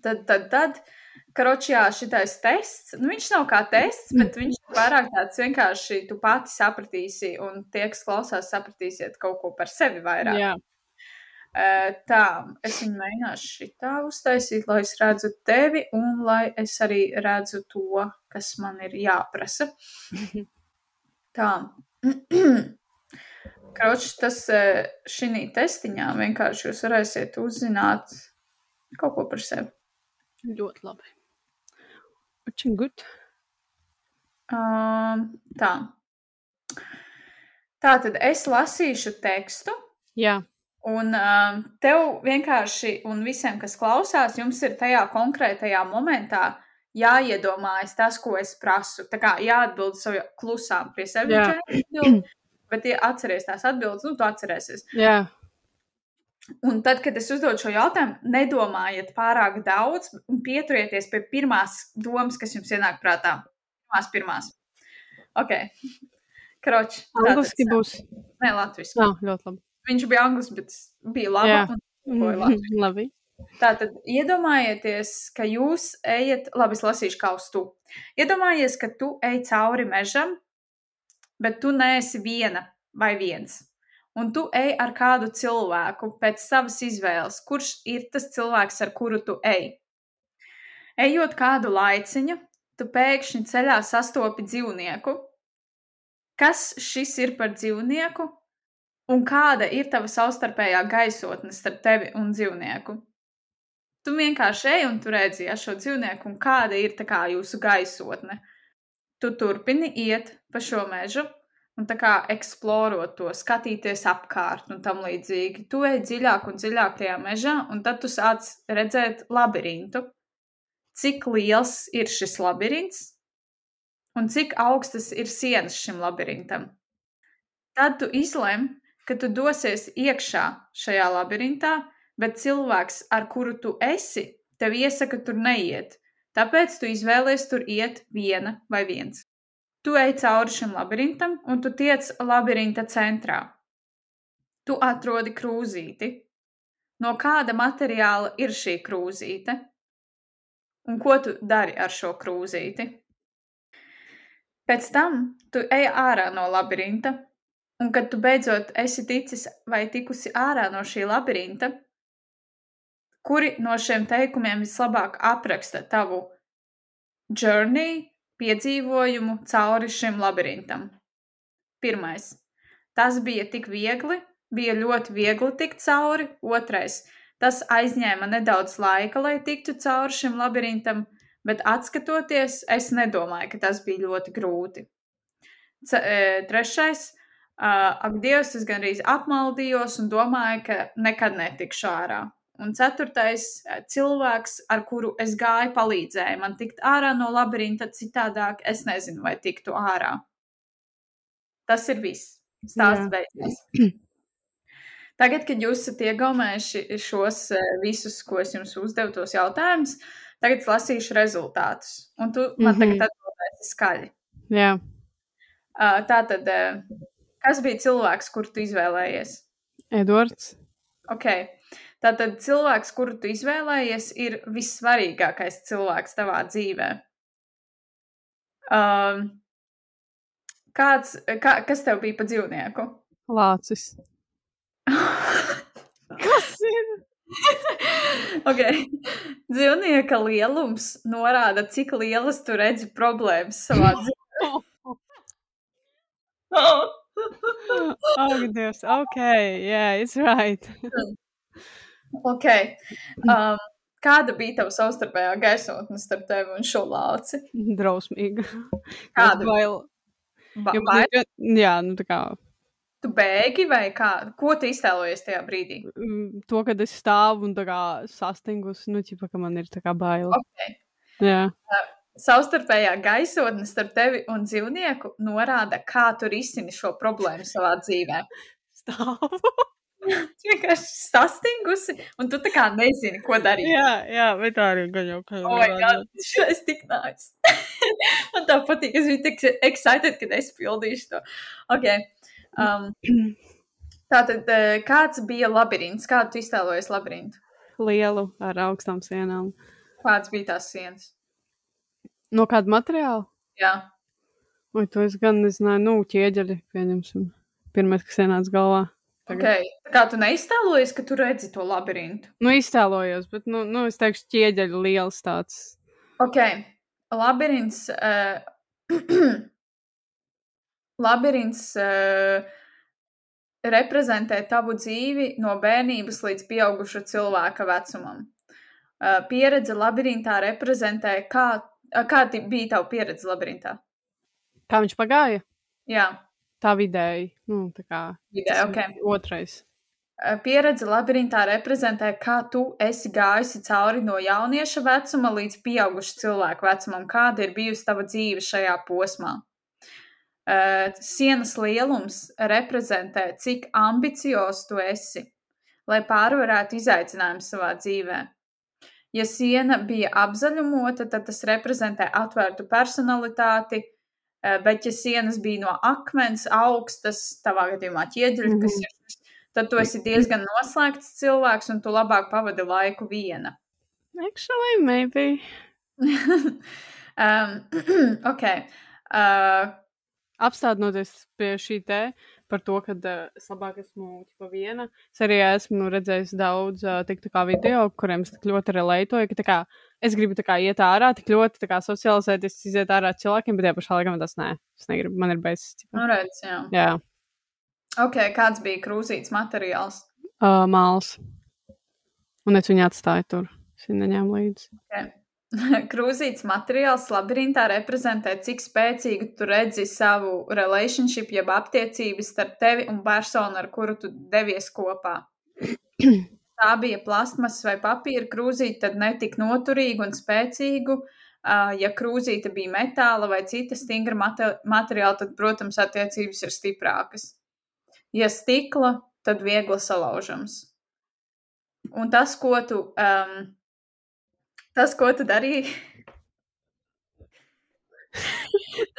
A: tad, tad, tad. Karoči, jā, šitais tests, nu viņš nav kā tests, bet viņš ir vairāk tāds vienkārši tu pati sapratīsi, un tie, kas klausās, sapratīsiet kaut ko par sevi vairāk.
B: jā.
A: Tā, es viņu mēģināšu šitā uztaisīt, lai es redzu tevi un lai es arī redzu to, kas man ir jāprasa. Tā. Kroč, tas šī testiņā vienkārši jūs varēsiet uzzināt kaut ko par sevi.
B: Ļoti labi. Učin gut.
A: Um, tā. Tā tad es lasīšu tekstu.
B: Jā. Yeah.
A: Un um, tev vienkārši, un visiem, kas klausās, jums ir tajā konkrētajā momentā jāiedomājas tas, ko es prasu. Tā kā jāatbild savu klusām pie sevis, bet ja atceries tās atbildes, nu, tu atcerēsies.
B: jā.
A: Un tad, kad es uzdodu šo jautājumu, nedomājiet pārāk daudz un pieturieties pie pirmās domas, kas jums ienāk prātā. Pirmās, pirmās. Ok. Kroč.
B: Angliski būs.
A: Nē, latviski.
B: Jā, ļoti labi.
A: Viņš bija anglis, bet bija labi.
B: Jā.
A: un tulkoja latviski.
B: Mhm, labi.
A: Tātad iedomājieties, ka jūs ejat, labi, es lasīšu kā uz tu. Iedomājies, ka tu ej cauri mežam, bet tu neesi viena vai viens. Un tu ej ar kādu cilvēku pēc savas izvēles, kurš ir tas cilvēks, ar kuru tu ej. Ejot kādu laiciņu, tu pēkšņi ceļā sastopi dzīvnieku. Kas šis ir par dzīvnieku? Un kāda ir tava savstarpējā gaisotne starp tevi un dzīvnieku? Tu vienkārši ej un tu redzi ja, šo dzīvnieku, un kāda ir kā jūsu gaisotne. Tu turpini iet pa šo mežu un tā kā eksplorot to, skatīties apkārt un tam līdzīgi. Tu ej dziļāk un dziļāk tajā mežā, un tad tu sāc redzēt labirintu. Cik liels ir šis labirints un cik augstas ir sienas šim labirintam? Tad tu izlem, ka tu dosies iekšā šajā labirintā, bet cilvēks, ar kuru tu esi, tev iesaka tur neiet. Tāpēc tu izvēlies tur iet viena vai viens. Tu ej cauri šim labirintam, un tu tiec labirinta centrā. Tu atrodi krūzīti. No kāda materiāla ir šī krūzīte? Un ko tu dari ar šo krūzīti? Pēc tam tu ej ārā no labirinta, un kad tu beidzot esi ticis vai tikusi ārā no šī labirinta, kuri no šiem teikumiem vislabāk apraksta tavu journey, piedzīvojumu cauri šim labirintam? Pirmais. Tas bija tik viegli, bija ļoti viegli tikt cauri. Otrais. Tas aizņēma nedaudz laika, lai tiktu cauri šim labirintam, bet atskatoties, es nedomāju, ka tas bija ļoti grūti. C trešais. Uh, ak, Dievs, es gandrīz apmaldījos un domāju, ka nekad netikšu ārā. Un ceturtais cilvēks, ar kuru es gāju, palīdzēja man tikt ārā no labirinta, citādāk es nezinu, vai tiktu ārā. Tas ir viss. Stāsts beidzies. Tagad, kad jūs esat iegaumējuši šos visus, ko es jums uzdevu, tos jautājumus, tagad es lasīšu rezultātus. Un tu man mm -hmm. tagad atbildēsi skaļi.
B: Jā.
A: Uh, tā tad, uh, kas bija cilvēks, kuru tu izvēlējies?
B: Edvards.
A: Ok. Tātad cilvēks, kuru tu izvēlējies, ir vissvarīgākais cilvēks tavā dzīvē. Um, kāds, kā, kas tev bija pa dzīvnieku?
B: Lācis. kas ir?
A: ok. Dzīvnieka lielums norāda, cik lielas tu redzi problēmas savā dzīvē.
B: oh, Dievs. Ok, yeah, it's right.
A: Ok. Um, kāda bija tava savstarpējā gaisotne starp tevi un šo lāci?
B: Drausmīga.
A: Kāda?
B: Bail.
A: Ba
B: Jo,
A: bail?
B: jā, nu tā kā
A: Tu bēgi vai kā? Ko tu iztēlojies tajā brīdī?
B: mm, to, kad es stāvu un tā kā sastingus, nu, ķipa, ka man ir tā kā baila.
A: Ok.
B: Jā.
A: Savstarpējā gaisotne starp tevi un dzīvnieku norāda, kā tu risini šo problēmu savā dzīvē.
B: Stāvu.
A: Tu vienkārši sastingusi, un tu tā kā nezini, ko darīt.
B: jā, jā, bet tā arī gan jau kā
A: Oh my God, šis tik nice. Man tā patīk, es biju tik excited, kad es pildīšu to. Ok. Um, tātad, eh, kāds bija labirints? Kādu tu iztēlojies labirintu?
B: Lielu ar augstām sienām.
A: Kāds bija tās sienas?
B: No kāda materiāla?
A: Jā.
B: Vai to es gan nezināju, nu, ķieģeļi, pieņemsim. Pirmais, kas ienāca galvā. Tagad.
A: Okay. Kā tu neiztēlojies, ka tu redzi to labirintu?
B: Nu, iztēlojos, bet, nu, nu es teikšu, ķieģeļi liels tāds.
A: Ok. Labirints. Uh, labirints uh, reprezentē tavu dzīvi no bērnības līdz pieauguša cilvēka vecumam. Uh, pieredze labirintā reprezentē, kā, kā ti- bija tava pieredze labirintā?
B: Kā viņš pagāja?
A: Jā,
B: Tā vidēji. Nu, tā kā
A: vidē,
B: tas
A: ok.
B: otrais.
A: Pieredze labirintā reprezentē, kā tu esi gājusi cauri no jaunieša vecuma līdz pieauguša cilvēka vecumam. Kāda ir bijusi tava dzīve šajā posmā? Sienas lielums reprezentē, cik ambiciozs tu esi, lai pārvarētu izaicinājumus savā dzīvē. Ja siena bija apzaļumota, tad tas reprezentē atvērtu personalitāti, uh, bet ja sienas bija no akmens, augstas, tavā gadījumā ķieģeļa, kas
B: Mhm.
A: ir šis tad tu esi diezgan noslēgts cilvēks un tu labāk pavadi laiku viena.
B: Actually, maybe.
A: um, ok. Uh,
B: Apstādoties pie šī te par to, ka uh, es labāk esmu ķipa viena. Es arī esmu redzējis daudz uh, tik video, kuriem es tik ļoti relētoju, ka kā es gribu kā iet ārā, tik ļoti tā kā socializēties, iziet ārā ar cilvēkiem, bet tajā pašā laikā man tas nē. Es negribu, man ir beidzis.
A: nu redz, jā.
B: Jā,
A: Ok, kāds bija krūzīts materiāls?
B: uh, māls. Un es viņu atstāju tur. Es viņu neņēmu līdzi.
A: Okay. Krūzīts materiāls labirintā reprezentē, cik spēcīgi tu redzi savu relationship, jeb attiecības starp tevi un personu, ar kuru tu devies kopā. Tā bija plasmas vai papīra krūzīte, tad netik noturīga un spēcīga. Ja krūzīte bija metāla vai cita stingra mate- materiāla, tad, protams, attiecības ir stiprākas. Ja stikla, tad viegli salaužams. Un tas, ko tu, um, tas, ko tu darīji,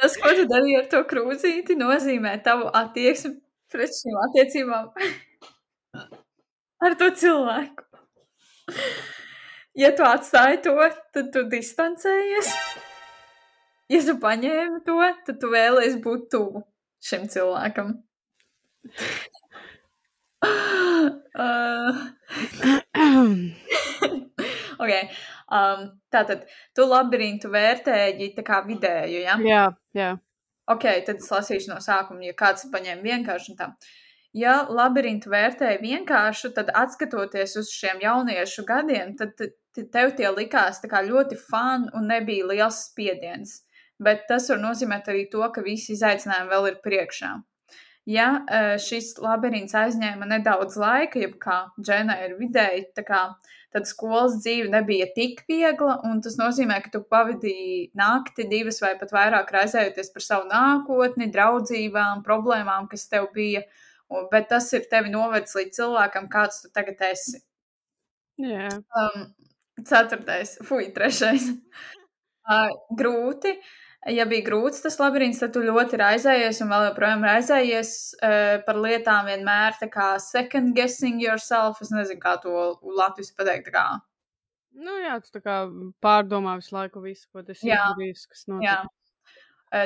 A: tas, ko tu darīji ar to krūzīti, nozīmē tavu attieksmi pret šīm attiecībām ar to cilvēku. Ja tu atstāji to, tad tu distancējies. Ja tu paņēmi to, tad tu vēlēsies būt tuvu šim cilvēkam. uh, okay. Um, tātad, tu labirintu vērtēji tā kā vidēju, ja?
B: jā, jā.
A: Ok, tad es lasīšu no sākuma, ja kāds paņēma vienkārši un tā. ja labirintu vērtēja vienkāršu, tad atskatoties uz šiem jauniešu gadiem, tad tev tie likās ļoti fani un nebija liels spiediens. Bet tas var nozīmēt arī to, ka visi izaicinājumi vēl ir priekšā. Ja šis labirints aizņēma nedaudz laika, jeb kā dženai ir vidēji, kā, tad skolas dzīve nebija tik viegla, un tas nozīmē, ka tu pavadīji nakti divas vai pat vairāk raizējoties par savu nākotni, draudzībām, problēmām, kas tev bija, bet tas ir tevi novedis līdz cilvēkam, kāds tu tagad esi.
B: Yeah.
A: Um, ceturtais, fuj, trešais. Uh, grūti. Ja bija grūts tas labirints, tad tu ļoti raizējies un vēl joprojām raizējies uh, par lietām vienmēr tā kā second guessing yourself. Es nezinu, kā to latviešu pateikt. Kā.
B: Nu, jā, tu tā kā pārdomā visu laiku visu, ko tas izdarījis, kas notiek. Jā.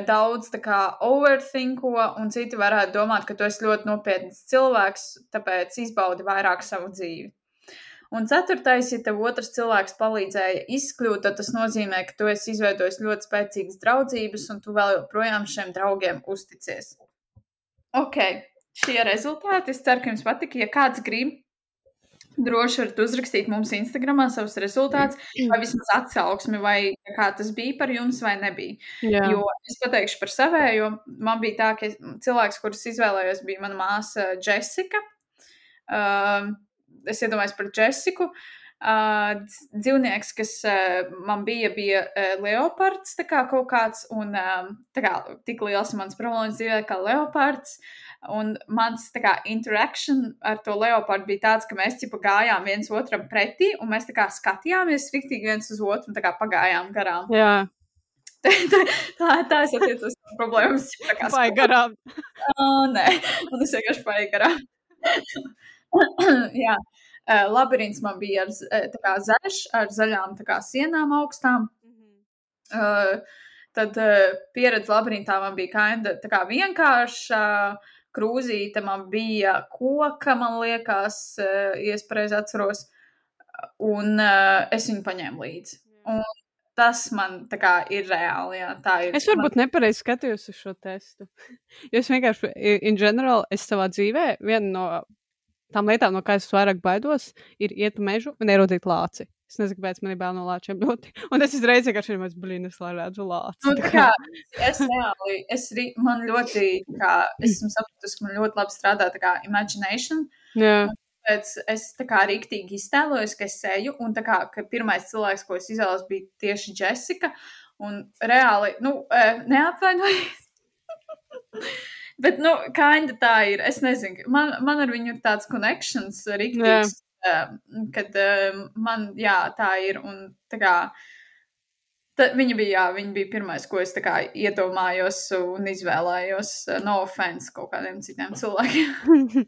A: Daudz tā kā overthinko, un citi varētu domāt, ka tu esi ļoti nopietns cilvēks, tāpēc izbaudi vairāk savu dzīvi. Un ceturtais, ja tev otrs cilvēks palīdzēja izkļūt, tad tas nozīmē, ka tu esi izveidojis ļoti spēcīgas draudzības, un tu vēl joprojām šiem draugiem uzticies. Ok, šie rezultāti. Es ceru, ka jums patika. Ja kāds grib, droši varat uzrakstīt mums Instagramā savus rezultātus, vai vismaz atsauksmi, vai kā tas bija par jums, vai nebija. Jā. Jo es pateikšu par savējo. Man bija tā, ka cilvēks, kurus izvēlējos, bija mana māsa Jessica. Uh, es iedomājos par Jessiku. Uh, dzīvnieks, kas uh, man bija, bija uh, leopards, tā kā kaut kāds, un um, tā kā tik liels mans problēmas dzīvē kā leopards. Un mans tā kā interakcija ar to leopardu bija tāds, ka mēs tikai gājām viens otram pretī, un mēs tā kā skatījāmies riktīgi viens uz otru un tā kā pagājām garām.
B: Jā.
A: tā, tā, tā, es attiecos problēmas.
B: Paiet garām.
A: oh, nē, un es vienkārši paiet garām. Jā, labirints man bija ar kā, zaļš, ar zaļām kā, sienām augstām. Mm -hmm. uh, tad uh, pieredze labirintā man bija kinda, kā, vienkārša. Krūzīte man bija koka, man liekas, uh, ja es pareizi atceros, un uh, es viņu paņēmu līdzi. Un tas man kā, ir reāli. Jā, ir,
B: es varbūt man... nepareizi skatījos uz šo testu. jo es vienkārši, in general, es savā dzīvē, viena no tām lietām, no kā es vairāk baidos, ir iet uz mežu un ieraudzīt lāci. Es nezinu, kāpēc man ir bail no lāčiem ļoti. Un es uzreiz vienkārši ir blīnis, lai redzu lāci.
A: Nu, kā, es reāli, es ri, man ļoti, kā, esmu sapratusi, ka man ļoti labi strādā tā kā imagination.
B: Jā.
A: Tāpēc es tā kā rīktīgi iztēlojos, ka es eju, un tā kā ka pirmais cilvēks, ko es izvēlos, bija tieši Jessica. Un reāli, nu, eh, neapvainojies. Bet, nu, kinda tā ir. Es nezinu, man, man ar viņu ir tāds connections rīktīgs, uh, kad uh, man, jā, tā ir. Un tā kā, ta, viņa bija, jā, viņa bija pirmais, ko es kā iedomājos un izvēlējos. Uh, no offense kaut kādiem citiem cilvēkiem.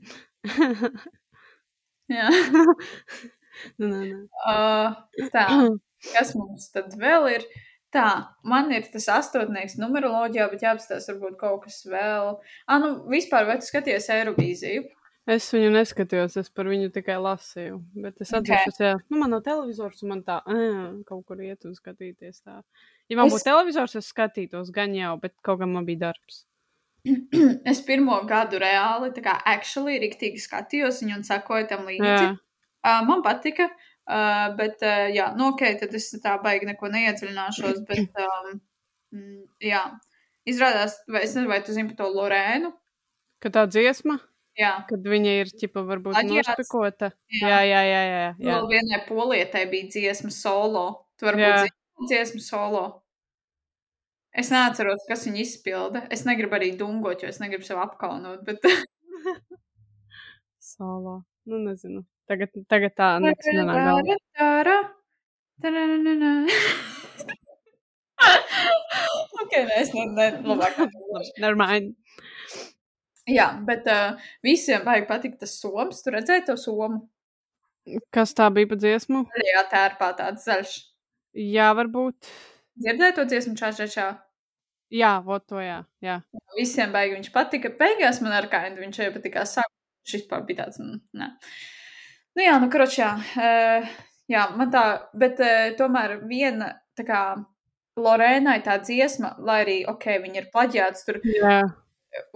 A: jā.
B: nu, nu, nu.
A: Uh, tā, kas mums tad vēl ir? Tā, man ir tas astotnieks numeroloģijā, bet jāapstāsta varbūt kaut kas vēl. Ah, nu, vispār, vai tu skaties Eirovīziju?
B: Es viņu neskatījos, es par viņu tikai lasīju. Bet es atzīšos, okay. ka nu, man nav televizors, un man tā ā, kaut kur iet un skatīties. Tā. Ja man es... būtu televizors, es skatītos gan jau, bet kaut kam man bija darbs.
A: es pirmo gadu reāli, tā kā actually, riktīgi skatījos viņu un sakoju tam līdzi. Uh, man patika. Uh, Uh, bet, uh, jā, nu, ok, tad es tā baigi neko neiedziļināšos, bet, um, jā, izrādās, vai es nezinu, vai tu zini par to Lorēnu?
B: Ka tā dziesma?
A: Jā.
B: Kad viņa ir, ķipa, varbūt nošpikota. Jā, jā, jā, jā. jā, jā.
A: Vēl vienai polietai bija dziesma solo. Tu varbūt zini dziesmu solo. Es neatceros, kas viņu izpilda. Es negribu arī dungot, jo es negribu sev apkaunot, bet...
B: solo. Nu, nezinu. Tagad, tagad tā nekas nenāk
A: galvā. ok, nē, es ne, ne, labāk.
B: Nevermind.
A: Jā, bet uh, visiem vajag patikt tas soms. Tu redzēji to somu?
B: Kas tā bija pa dziesmu?
A: Jā, tērpā tāds zaļš.
B: Jā, varbūt.
A: Dzirdēji to dziesmu čā, čā, čā?
B: Jā, vot to jā, jā.
A: Visiem baigi viņš patika. Beigās man ar kādu viņš jau patikā sāk. Šis pār bija tāds, mm, nē. Nu jā, nu kročā. Uh, jā, man tā, bet uh, tomēr viena, tā kā Lorēnai tā dziesma, lai arī, ok, viņa ir plaģēts tur.
B: Jā.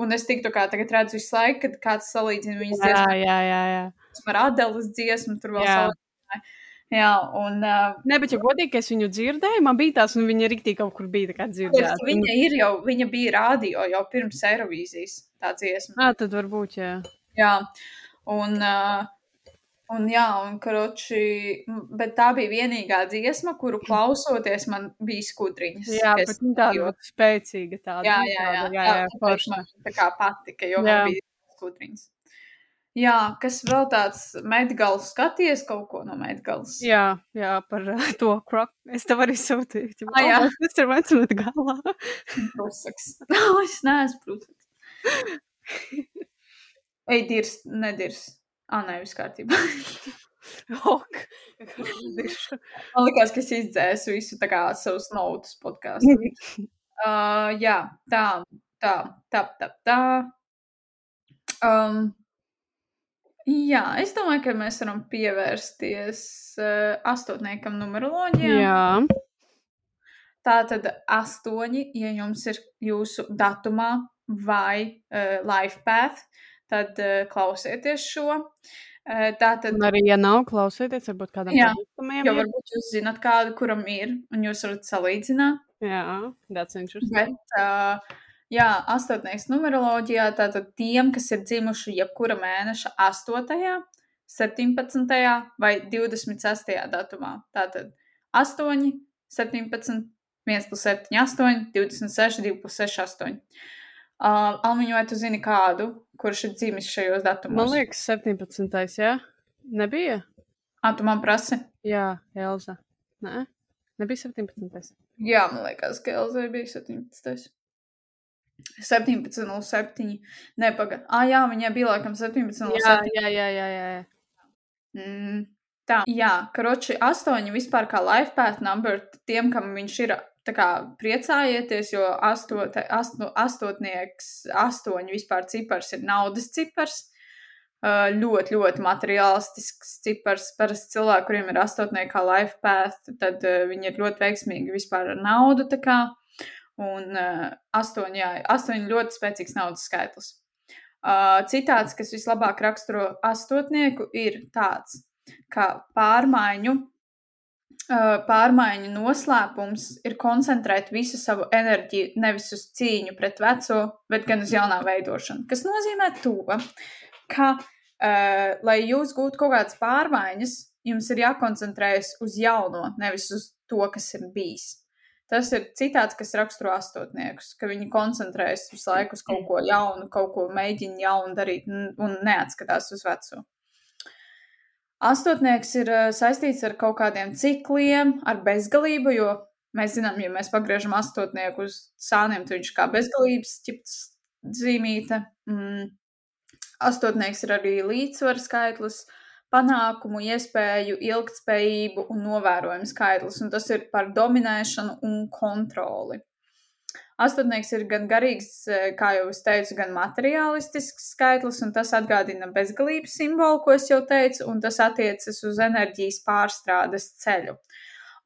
A: un es tiktu kā tagad redzu visu laiku, kad kāds salīdzina viņas
B: Jā,
A: dziesmu
B: jā, jā. jā.
A: ar Adelas dziesmu, tur vēl salīdzināja. Jā, un uh,
B: Nē, bet, ja godīgi, ka es viņu dzirdēju, man bija tās, un viņa rīktīgi kaut kur bija tā dzirdēta.
A: viņa ir jau, viņa bija rādio jau pirms Eirovīzijas tā dziesma.
B: Jā, tad varbūt, jā.
A: Jā, un, uh, un jā, un karoči, bet tā bija vienīgā dziesma, kuru klausoties man bija skudriņas.
B: Jā, bet viņa tāda
A: jo-
B: ļoti spēcīga tāda.
A: Jā,
B: nu,
A: jā, jā,
B: jā,
A: tā,
B: jā,
A: tāpēc
B: forša.
A: tā kā patika, jo
B: Jā.
A: man bija skudriņas. Jā, kas vēl tāds medgals skaties kaut ko no medgals?
B: Jā, jā, par to krok. Es tev arī sūtīju.
A: Ah, jā.
B: Tas ir vecumot galā.
A: Prusaks. es neesmu prusaks. Ej, dirs, nedirs. Ā, nē, viss kārtībā.
B: Ok.
A: Man liekas, ka es izdzēsu visu tā kā savus notus podkāstu. Uh, jā, tā, tā, tā, tā, tā. Um, jā, es domāju, ka mēs varam pievērsties uh, astotniekam numeroloģijā.
B: Jā,
A: Tā tad astoņi, ja jums ir jūsu datumā vai uh, life path, tad uh, klausieties šo. Uh, tā tad,
B: un arī, ja nav, klausieties, varbūt kādam
A: Jā,
B: pazīstamajam. ir.
A: varbūt jūs zināt kādu, kuram ir, un jūs varat salīdzināt.
B: Jā, that's interesting.
A: Bet, uh, jā, astotnieks numeroloģijā, tātad tiem, kas ir dzimuši jebkura mēneša 8., 17. vai 26. datumā. Tātad 8, 17, 1 plus 7, 8, 26, 2 plus 6, 8. Uh, Almiņo, vai tu zini kādu, kurš ir dzimis šajos datumos?
B: Man liekas, 17. jā? Nebija?
A: Ah, tu man prasi?
B: Jā, Elza. Nē, nebija 17.
A: Jā, man liekas, ka Elzai bija 17. 17, 07. Nepaga. Ah, jā, viņai bija laikam 17,
B: Jā,
A: 07.
B: jā, jā, jā, jā. jā.
A: Mm, tā, jā, karoči, astoņi vispār kā life path number, tiem, kam viņš ir, tā kā priecājieties, jo astote, asto, astotnieks, astoņi vispār cipars ir naudas cipars. Ļoti, ļoti materiālistisks cipars. Parasti cilvēki, kuriem ir astotniekā life path, tad viņi ir ļoti veiksmīgi vispār ar naudu. Un astoņi, jā, astoņi ļoti spēcīgs naudas skaitlis. Citāts, kas vislabāk raksturo astotnieku, ir tāds, ka pārmaiņu, pārmaiņu noslēpums ir koncentrēt visu savu enerģiju nevis uz cīņu pret veco, bet gan uz jaunā veidošanu. Tas nozīmē to, ka, uh, lai jūs gūtu kaut kādas pārmaiņas, jums ir jākoncentrējas uz jauno, nevis uz to, kas ir bijis. Tas ir citāts, kas raksturo astotniekus, ka viņi koncentrējas visu laiku uz kaut ko jaunu, kaut ko mēģina jaunu darīt un neatskatās uz veco. Astotnieks ir eh, saistīts ar kaut kādiem cikliem, ar bezgalību, jo mēs zinām, ja mēs pagriežam astotnieku uz sāniem, tad viņš kā bezgalības ķipts zīmīte. Mm. Astotnieks ir arī līdzsvara skaitlis, panākumu, iespēju, ilgtspējību un novērojumu skaitlis, un tas ir par dominēšanu un kontroli. Astotnieks ir gan garīgs, eh, kā jau es teicu, gan materiālistisks skaitlis, un tas atgādina bezgalības simbolu, ko es jau teicu, un tas attiecas uz enerģijas pārstrādes ceļu.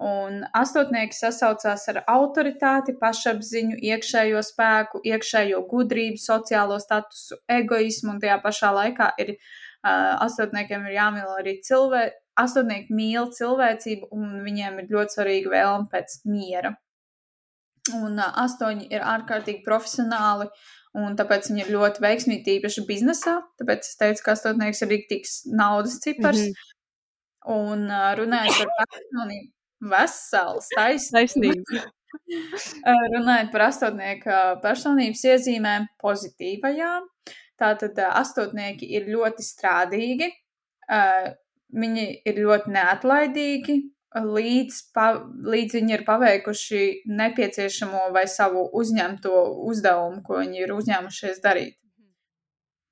A: Un astotnieks sasaucās ar autoritāti, pašapziņu, iekšējo spēku, iekšējo gudrību, sociālo statusu, egoismu, un tajā pašā laikā ir uh, astotniekiem ir jāmīl arī cilvēki. Astotnieki mīl cilvēcību, un viņiem ir ļoti svarīga vēlme pēc miera. Un uh, astoņi ir ārkārtīgi profesionāli, un tāpēc viņi ir ļoti veiksmīgi, tīpaši biznesā. Tāpēc es teicu, ka astotnieks ir rīktīgs naudas cipars.
B: Mhm.
A: Un uh, runājot par personību, vesels, taisnība. Runājot par astotnieku personības iezīmēm, pozitīvajām, tātad astotnieki ir ļoti strādīgi, uh, viņi ir ļoti neatlaidīgi, līdz, pa, līdz viņi ir paveikuši nepieciešamo vai savu uzņemto uzdevumu, ko viņi ir uzņēmušies darīt.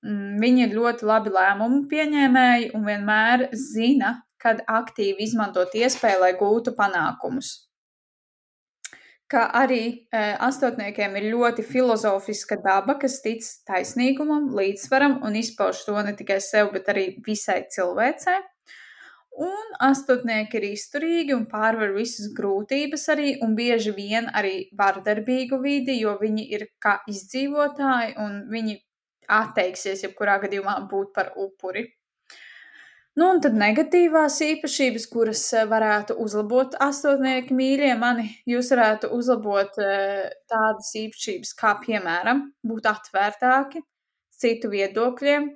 A: Mm, Viņi ir ļoti labi lēmumu pieņēmēji un vienmēr zina, kad aktīvi izmantot iespēju, lai gūtu panākumus. Kā arī e, astotniekiem ir ļoti filozofiska daba, kas tic taisnīgumam, līdzsvaram un izpauž to ne tikai sev, bet arī visai cilvēcei. Un astotnieki ir izturīgi un pārvar visas grūtības arī, un bieži vien arī vardarbīgu vidi, jo viņi ir kā izdzīvotāji, un viņi atteiksies jebkurā gadījumā būt par upuri. Nu, un tad negatīvās īpašības, kuras eh, varētu uzlabot astotnieki mīļie mani, jūs varētu uzlabot eh, tādas īpašības kā, piemēram, būt atvērtāki citu viedokļiem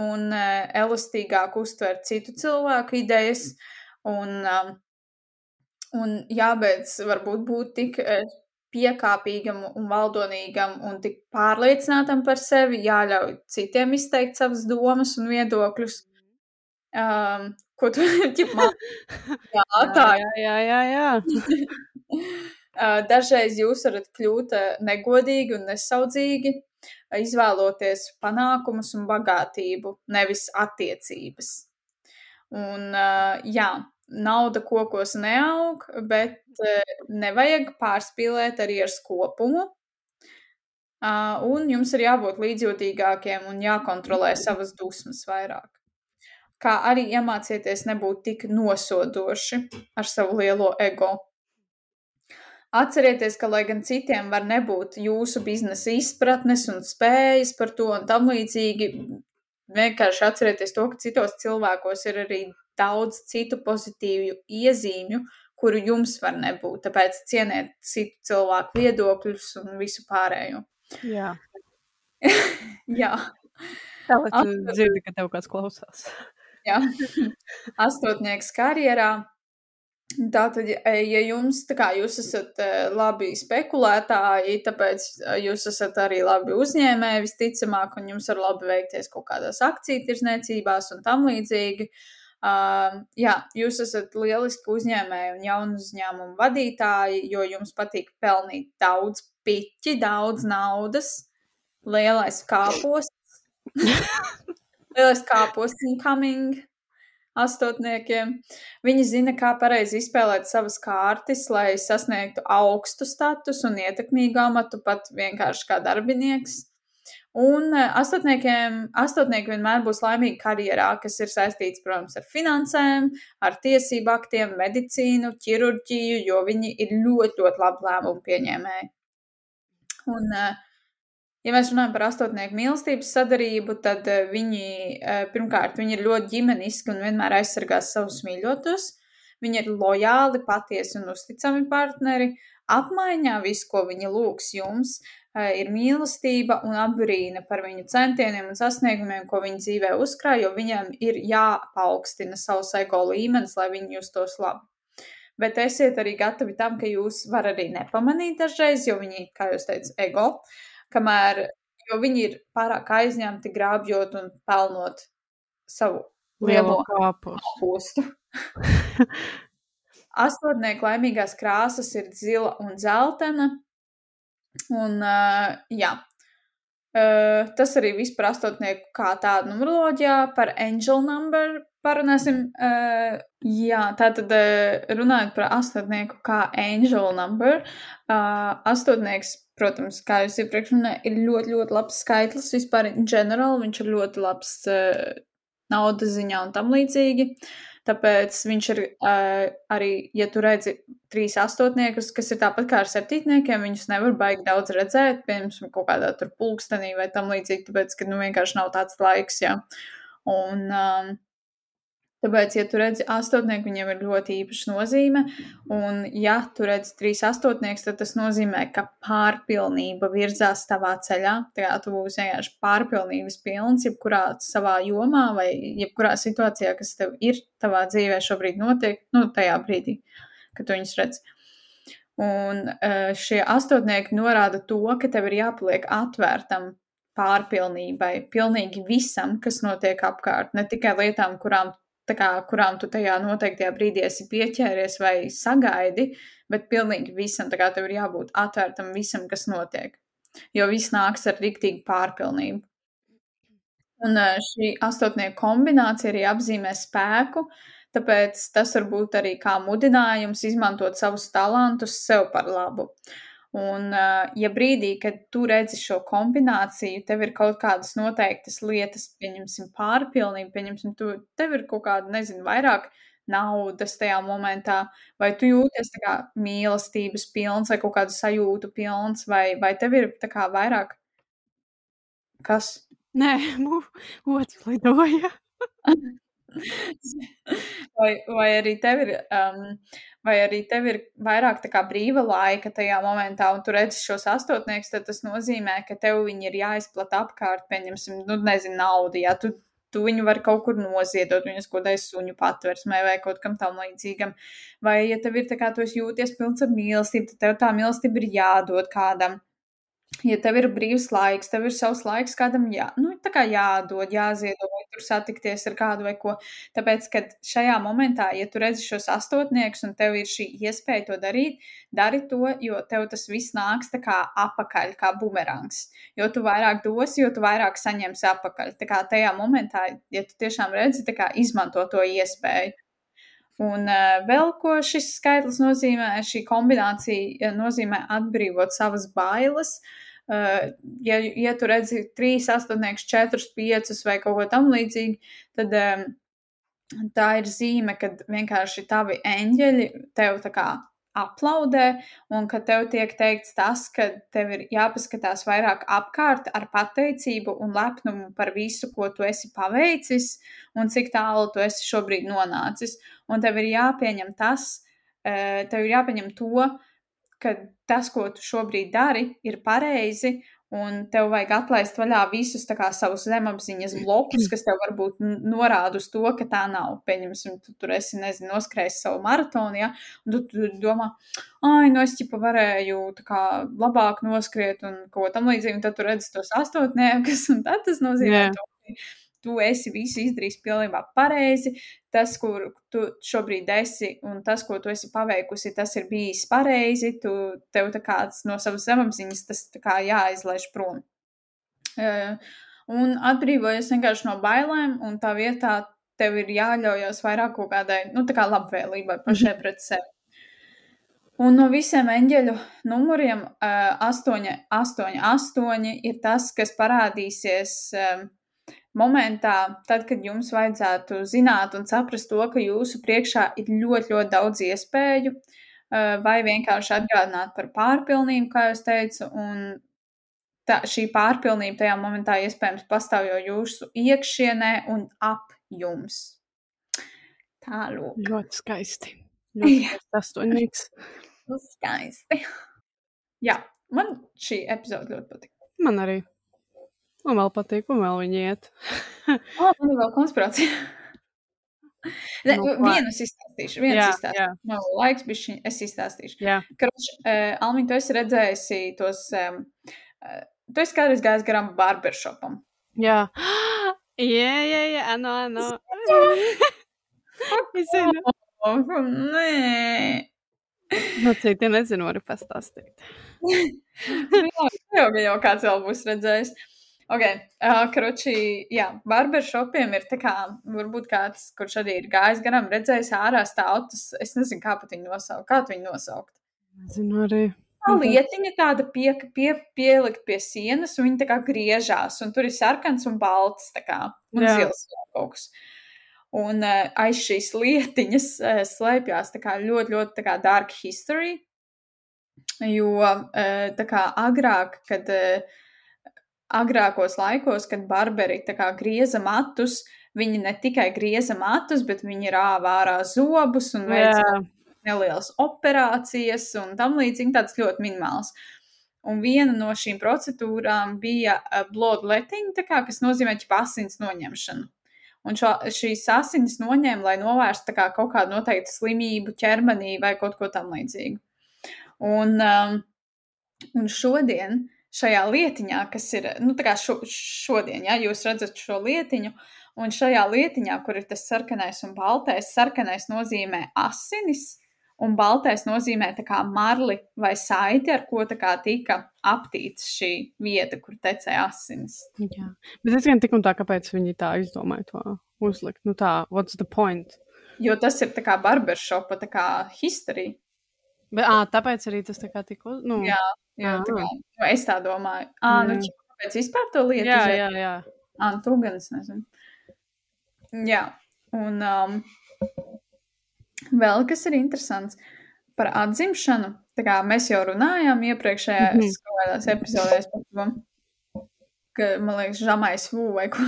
A: un eh, elastīgāk uztvert citu cilvēku idejas un, um, un jābeidz varbūt būt tik piekāpīgam un valdonīgam un tik pārliecinātam par sevi, jāļauj citiem izteikt savas domas un viedokļus Um, ko tu man? Jā, tā
B: jā, jā, jā. jā.
A: Dažreiz jūs varat kļūt negodīgi un nesaudzīgi, izvēloties panākumus un bagātību, nevis attiecības. Un, uh, jā, nauda kokos neaug, bet uh, nevajag pārspīlēt arī ar skopumu. Uh, un jums ir jābūt līdzjūtīgākiem un jākontrolē savas dusmas vairāk kā arī iemācieties nebūt tik nosodoši ar savu lielo ego. Atcerieties, ka, lai gan citiem var nebūt jūsu biznesa izpratnes un spējas par to un tam līdzīgi, vienkārši atcerieties to, ka citos cilvēkos ir arī daudz citu pozitīvu iezīmju, kuru jums var nebūt. Tāpēc cieniet citu cilvēku viedokļus un visu pārējo.
B: Jā.
A: Jā.
B: Tā lai tu dzirdi, ka tev kāds klausās.
A: Jā, astotnieks karjerā. Tātad, ja jums, tā kā jūs esat labi spekulētāji, tāpēc jūs esat arī labi uzņēmēji visticamāk, un jums var labi veikties kaut kādās akciju tirzniecībās un tam līdzīgi. Uh, jā, jūs esat lieliski uzņēmēji un jaunu uzņēmumu vadītāji, jo jums patīk pelnīt daudz piķi, daudz naudas, lielais kāpos. Lielais kāpos incoming astotniekiem. Viņi zina, kā pareizi izspēlēt savas kārtas, lai sasniegtu augstu statusu un ietekmīgu amatu, pat vienkārši kā darbinieks. Un eh, astotniekiem, astotnieki vienmēr būs laimīgi karjerā, kas ir saistīts, protams, ar finansēm, ar tiesību aktiem, medicīnu, ķirurģiju, jo viņi ir ļoti, ļoti labi lēmumu pieņēmēji. Un uh, Ja mēs runājam par astotnieku mīlestības sadarību, tad eh, viņi eh, pirmkārt viņi ir ļoti ģimeniski un vienmēr aizsargās savus mīļotus. Viņi ir lojāli, patiesi un uzticami partneri. Apmaiņā viss, ko viņi lūgs jums, eh, ir mīlestība un apbrīna par viņu centieniem un sasniegumiem, ko viņi dzīvē uzkrāj, jo viņiem ir jāpaukstina savs ego līmenis, lai viņi justos labi. Bet esiet arī gatavi tam, ka jūs varat arī nepamanīt dažreiz, jo viņi, kā jūs teicat, ego. Kamēr viņi ir pārāk aizņemti grābjot un pelnot savu lielo kāpostu. Astotnieku laimīgās krāsas ir zila un dzeltena. Un, uh, jā, uh, tas arī viss par astotnieku kā tādu numeroloģijā, par angel number parunāsim. Uh, jā, tātad uh, runājot par astotnieku kā angel number, uh, astotnieks protams, kā jūs iepriekš minējāt, ir ļoti, ļoti labs skaitlis vispār general. Viņš ir ļoti labs uh, naudas ziņā un tam līdzīgi. Tāpēc viņš ir uh, arī, ja tu redzi trīs astotniekus, kas ir tāpat kā ar septītniekiem, viņus nevar baigi daudz redzēt, piemēram, kaut kādā tur pulkstenī vai tam līdzīgi, tāpēc, ka, nu, vienkārši nav tāds laiks, jā. Un, um, Tāpēc, ja tu redzi astotnieku, viņam ir ļoti īpaša nozīme. Un, ja tu redzi trīs astotniekus, tad tas nozīmē, ka pārpilnība virzās tavā ceļā. Tā kā tu būsi vienkārši pārpilnības pilns, jebkurā savā jomā vai jebkurā situācijā, kas tev ir tavā dzīvē šobrīd notiek, nu, tajā brīdī, kad tu viņus redzi. Un eh, šie astotnieki norāda to, ka tev ir jāpaliek atvērtam pārpilnībai, pilnīgi visam, kas notiek apkārt, ne tikai lietām, kurām kā, kurām tu tajā noteiktajā brīdī esi pieķēries vai sagaidi, bet pilnīgi visam, tā kā tev ir jābūt atvērtam visam, kas notiek. Jo viss nāks ar riktīgu pārpilnību. Un šī astotnieku kombinācija arī apzīmē spēku, tāpēc tas var būt arī kā mudinājums izmantot savus talantus sev par labu. Uh, Un, ja brīdī, kad tu redzi šo kombināciju, tev ir kaut kādas noteiktas lietas, pieņemsim, pārpilnība, pieņemsim, tu, tev ir kaut kāda, nezinu, vairāk naudas tajā momentā, vai tu jūties kā mīlestības pilns vai kaut kādu sajūtu pilns, vai, vai tev ir kā vairāk kas?
B: Nē, otrs lidoja.
A: vai, vai arī tev ir, um, vai arī tev ir vairāk brīva laika tajā momentā, un tu redzi šos astotniekus, tad tas nozīmē, ka tev viņi ir jāizplata apkārt, pieņemsim, nu, nezinu, naudu, ja tu tu viņu vari kaut kur noziedot, viņas kaut kādai suņu patversmē vai kaut kam tam līdzīgam. Vai, ja tev ir tā kā tu jūties pilns ar mīlestību, tad tev tā mīlestība ir jādod kādam ja tev ir brīvs laiks, tev ir savs laiks kādam jā, nu, jādod, jāziedo, vai tur satikties ar kādu vai ko. Tāpēc, kad šajā momentā, ja tu redzi šos astotniekus un tev ir šī iespēja to darīt, dari to, jo tev tas viss nāks tā kā apakaļ, kā bumerangs. Jo tu vairāk dosi, jo tu vairāk saņemsi apakaļ. Tā kā tajā momentā, ja tu tiešām redzi, tā kā izmanto to iespēju. Un uh, vēl ko šis skaitlis nozīmē, šī kombinācija nozīmē atbrīvot savas bailes. Uh, ja, ja tu redzi trīs astotniekus, četrus, piecus vai kaut ko tam līdzīgu, tad um, tā ir zīme, ka vienkārši tavi eņģeļi tev tā kā aplaudē, un ka tev tiek teikts tas, ka tev ir jāpaskatās vairāk apkārt ar pateicību un lepnumu par visu, ko tu esi paveicis, un cik tālu tu esi šobrīd nonācis. Un tev ir jāpieņem tas, eh, tev ir jāpieņem to, ka tas, ko tu šobrīd dari, ir pareizi, un tev vajag atlaist vaļā visus kā, savus zemapziņas blokus, kas tev varbūt norāda uz to, ka tā nav. Pieņemsim, tu tur esi, nezinu, noskrējis savu maratonu, ja, un tu, tu domā, ai, nu es ķipa varēju kā labāk noskriet un ko tam līdzīgi, un tad tu redzi tos astotniekus, un tad tas nozīmē yeah. to, tu esi visu izdarījis pilnībā pareizi. Tas, kur tu šobrīd esi, un tas, ko tu esi paveikusi, tas ir bijis pareizi. Tu, tev tā kā no savas zemapziņas tas kā jāizlaiž prom. Uh, un atbrīvojies vienkārši no bailēm, un tā vietā tev ir jāļaujas vairāk kaut kādai, nu, tā kā labvēlībai pašai pret sevi. Un no visiem eņģeļu numuriem uh, 8, 8, 8 ir tas, kas parādīsies uh, momentā, tad, kad jums vajadzētu zināt un saprast to, ka jūsu priekšā ir ļoti, ļoti daudz iespēju, vai vienkārši atgādināt par pārpilnību, kā jau teicu, un tā, šī pārpilnība tajā momentā iespējams pastāv jau jūsu iekšienē un ap jums. Tālūk.
B: Ļoti skaisti. Ļoti astoņnieks.
A: skaisti. Jā, man šī epizode ļoti patīk.
B: Man arī. Man vēl patīk, un vēl viņi iet.
A: oh, man ir vēl konspirācija. Ne, nu, vienu es izstāstīšu. Vienu jā, izstāstīšu. Jā. Nav no, laiks, bišķiņ, es izstāstīšu. Karoč, uh, Almiņ, tu esi redzējusi tos, um, uh, tu esi kādreiz gājis garām barbershopam.
B: Jā. Jā, jā, jā, ano, ano. es zinu.
A: Nē.
B: Nu, citi nezinu, varu pastāstīt.
A: jā, jau, jau kāds vēl būs redzējis. Uh, Ok, uh, kroči, jā, barbershopiem ir tā kā, varbūt kāds, kurš arī ir gājis garām, redzējis ārā stāvtus, es nezinu, kā pat viņu nosaukt, kā viņu nosaukt.
B: Nezinu arī.
A: Tā lietiņa tāda pie, pie, pielikt pie sienas, un viņa tā kā griežās, un tur ir sarkans un balts, tā kā, un jā. zils kaut kas. Un uh, aiz šīs lietiņas uh, kā ļoti, ļoti tā kā dark history, jo uh, tā kā agrāk, kad uh, agrākos laikos, kad barberi grieza matus, viņi ne tikai grieza matus, bet viņi rāva ārā zobus un veica nelielas operācijas un tam līdzīgi tāds ļoti minimāls. Un viena no šīm procedūrām bija bloodletting, kā, kas nozīmē asins noņemšanu. Un šo, šīs asinis noņēma, lai novērstu kā, kaut kādu noteiktu slimību ķermenī vai kaut ko tam līdzīgu. Un, um, un šodien šajā lietiņā, kas ir nu, šo, šodien, ja jūs redzat šo lietiņu, un šajā lietiņā, kur ir tas sarkanais un baltais, sarkanais nozīmē asinis. Un baltais nozīmē marli vai saiti, ar ko tika aptīta šī vieta, kur tecēja asinis.
B: Jā, bet es gan tik un tā, kāpēc viņi tā izdomāja to uzlikt. Nu tā, what's the point?
A: Jo tas ir tā kā barbershopa, tā kā historija.
B: Bet, à, tāpēc arī tas tā kā tika. Nu...
A: Jā, jā tā kā, nu, es tā domāju. À, nu, mm. kāpēc vispār to lietu?
B: Jā, jā, jā.
A: À, tu gan es nezinu. Jā, un. Um, Vēl kas ir interesants par atzimšanu. Tā kā mēs jau runājām iepriekšējās mm -hmm. epizodēs par to, ka, man liekas, žamais vū vai ko.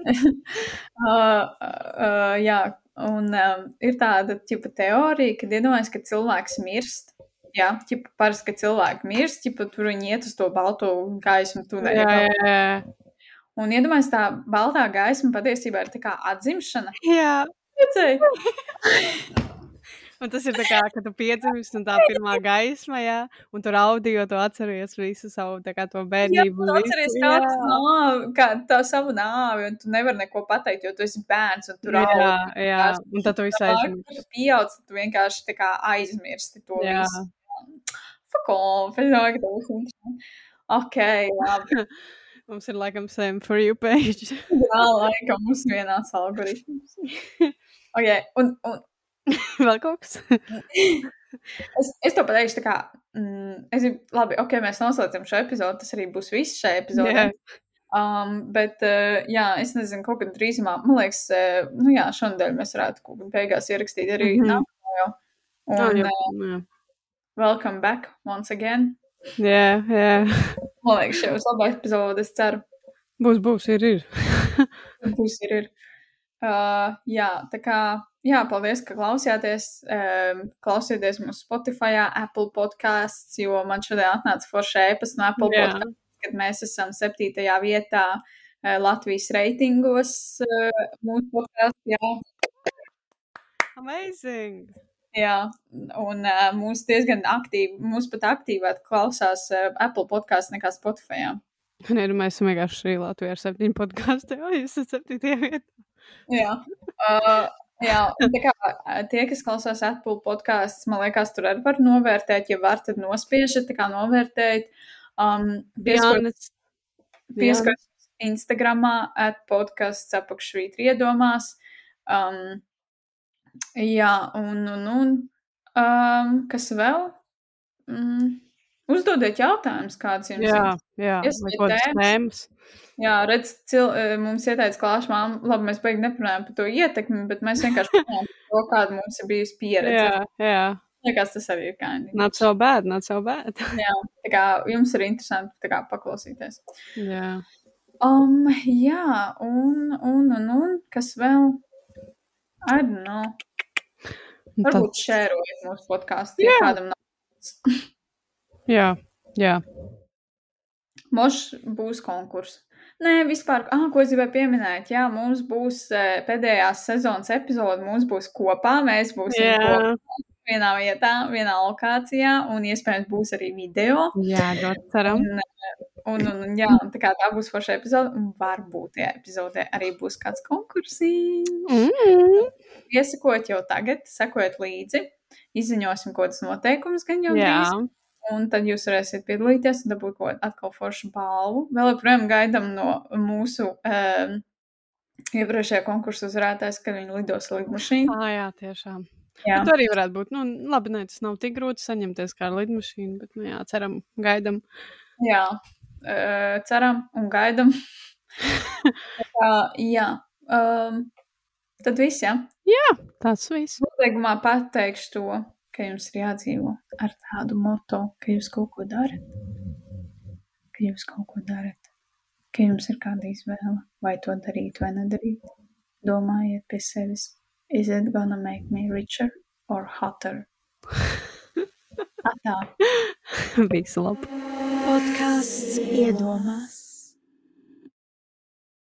A: uh, uh, jā, un um, ir tāda tipa teorija, kad iedomājas, ka cilvēks mirst. Jā, ķipa, parasti, kad cilvēki mirst, ķipa, tur viņi iet uz to balto gaismu tuneli.
B: Jā, jā, jā.
A: Un iedomājieties, tā baltā gaisma patiesībā ir tā kā atzimšana.
B: jā.
A: Redzēji?
B: Un tas ir tā kā, kad tu piedzimsti un tā pirmā gaisma, jā, un tur audio tu atceries visu savu, kā to
A: Jā,
B: bērnību.
A: tu atceries
B: visu,
A: kā,
B: jā.
A: tu nāvi, kā tā savu nāvi, un tu nevari neko pateikt, jo tu esi bērns, un tur
B: Jā,
A: aug.
B: jā, un tad tu visu aizmirsti.
A: kad tu pieaudz, tu vienkārši kā aizmirsti to
B: Jā.
A: visu. Fuck off, es domāju, ka tas ir interesanti. Ok, labi.
B: Mums ir laikam same for you page.
A: Jā, laikam mums vienāds algoritms. Ok, un, un
B: Vēl kaut kas?
A: es, es to pateikšu tā kā, mm, es labi, ok, mēs noslēdzam šo epizodu, tas arī būs viss šajā epizodē.
B: Jā.
A: Um, bet, uh, jā, es nezinu, kaut kad drīzumā, man liekas, uh, nu jā, šonadēļ mēs varētu kaut kad beigās ierakstīt arī mm. -hmm. nākamo jau.
B: Jā,
A: Un
B: jā,
A: uh,
B: jā.
A: welcome back once again.
B: Jā, jā.
A: Man liekas, šī būs laba epizode, es ceru.
B: Būs, būs, ir, ir.
A: Būs ir, ir. Uh, jā, tā kā, jā, paldies, ka klausījāties. Klausieties mūsu Spotify, Apple podkāsts, jo man šodien atnāca forša ēpas no Apple
B: Jā.
A: podkāsts, kad mēs esam septītajā vietā uh, Latvijas reitingos. Uh, mūsu podkāsts, jā,
B: Amazing!
A: jā, un uh, mūs diezgan aktīvi, mūs pat aktīvāk klausās uh, Apple podkāsts nekā Spotify. Jā.
B: Nē, nu mēs esam vienkārši Latvijā ar septiņu podkāstu. Jā, jūs esat septītajā vietā.
A: Jā, uh, jā kā tie, kas klausās Apple podkāstus, man liekas, tur arī var novērtēt. Ja var, tad nospiežat, tā kā novērtēt. Um, pieskot Instagramā, at podkāsts apakšvītri iedomās. Um, jā, un, un, un um, kas vēl? Mm, uzdodiet jautājumus, kāds jums
B: Jā,
A: ir.
B: jā. Kaut kādas
A: tēmas. Jā, redz, cil, eh, mums ieteica klāša māma, labi, mēs beigās neparunājam par to ietekmi, bet mēs vienkārši runājam par to, kāda mums ir bijusi pieredze.
B: Jā, jā.
A: Liekas, tas arī ir kind.
B: Not so bad, not so bad.
A: Jā, tā kā jums ir interesanti kā paklausīties.
B: jā.
A: Um, jā, un, un, un, un, kas vēl? I don't know.
B: Tad-
A: Varbūt šērojiet mūsu podkāstu, ja
B: Jā.
A: kādam nav.
B: Jā, jā.
A: Mošs būs konkurss. Nē, vispār, ah, ko es gribēju pieminēt, jā, mums būs eh, pēdējās sezonas epizode, mums būs kopā, mēs būsim
B: Jā,
A: kopā vienā vietā, vienā lokācijā, un iespējams būs arī video.
B: jā ļoti ceram.
A: Un, un, un, un jā, tā kā tā būs forša epizode, un varbūt tajā epizodē arī būs kāds konkursīs.
B: Mm.
A: Iesakot jau tagad, sekojiet līdzi, izziņosim kaut kādus noteikumus gan jau drīz. Un tad jūs varēsiet piedalīties un dabūt kaut kādu atkal foršu balvu. Vēl joprojām gaidām no mūsu um, iepriekšējā konkursa uzvarētājs, kad viņi lidos lidmašīnu.
B: ah, jā tiešām.
A: Jā,
B: Bet arī varētu būt. Nu, labi, nē, tas nav tik grūti saņemties kā ar lidmašīnu, bet, nu, jā, ceram, gaidam.
A: jā. Uh, ceram un gaidām. Tā, jā. Um, tad viss, jā.
B: Tas viss.
A: Nobeigumā pateikšu to, ka jums ir jādzīvo ar tādu moto, ka jūs kaut ko darat. Ka jūs kaut ko darat. Ka jums ir kāda izvēle, vai to darīt vai nedarīt. Domājiet pie sevis, is it gonna make me richer or hotter? Atā.
B: Visu labu.
C: Podcasts iedomās.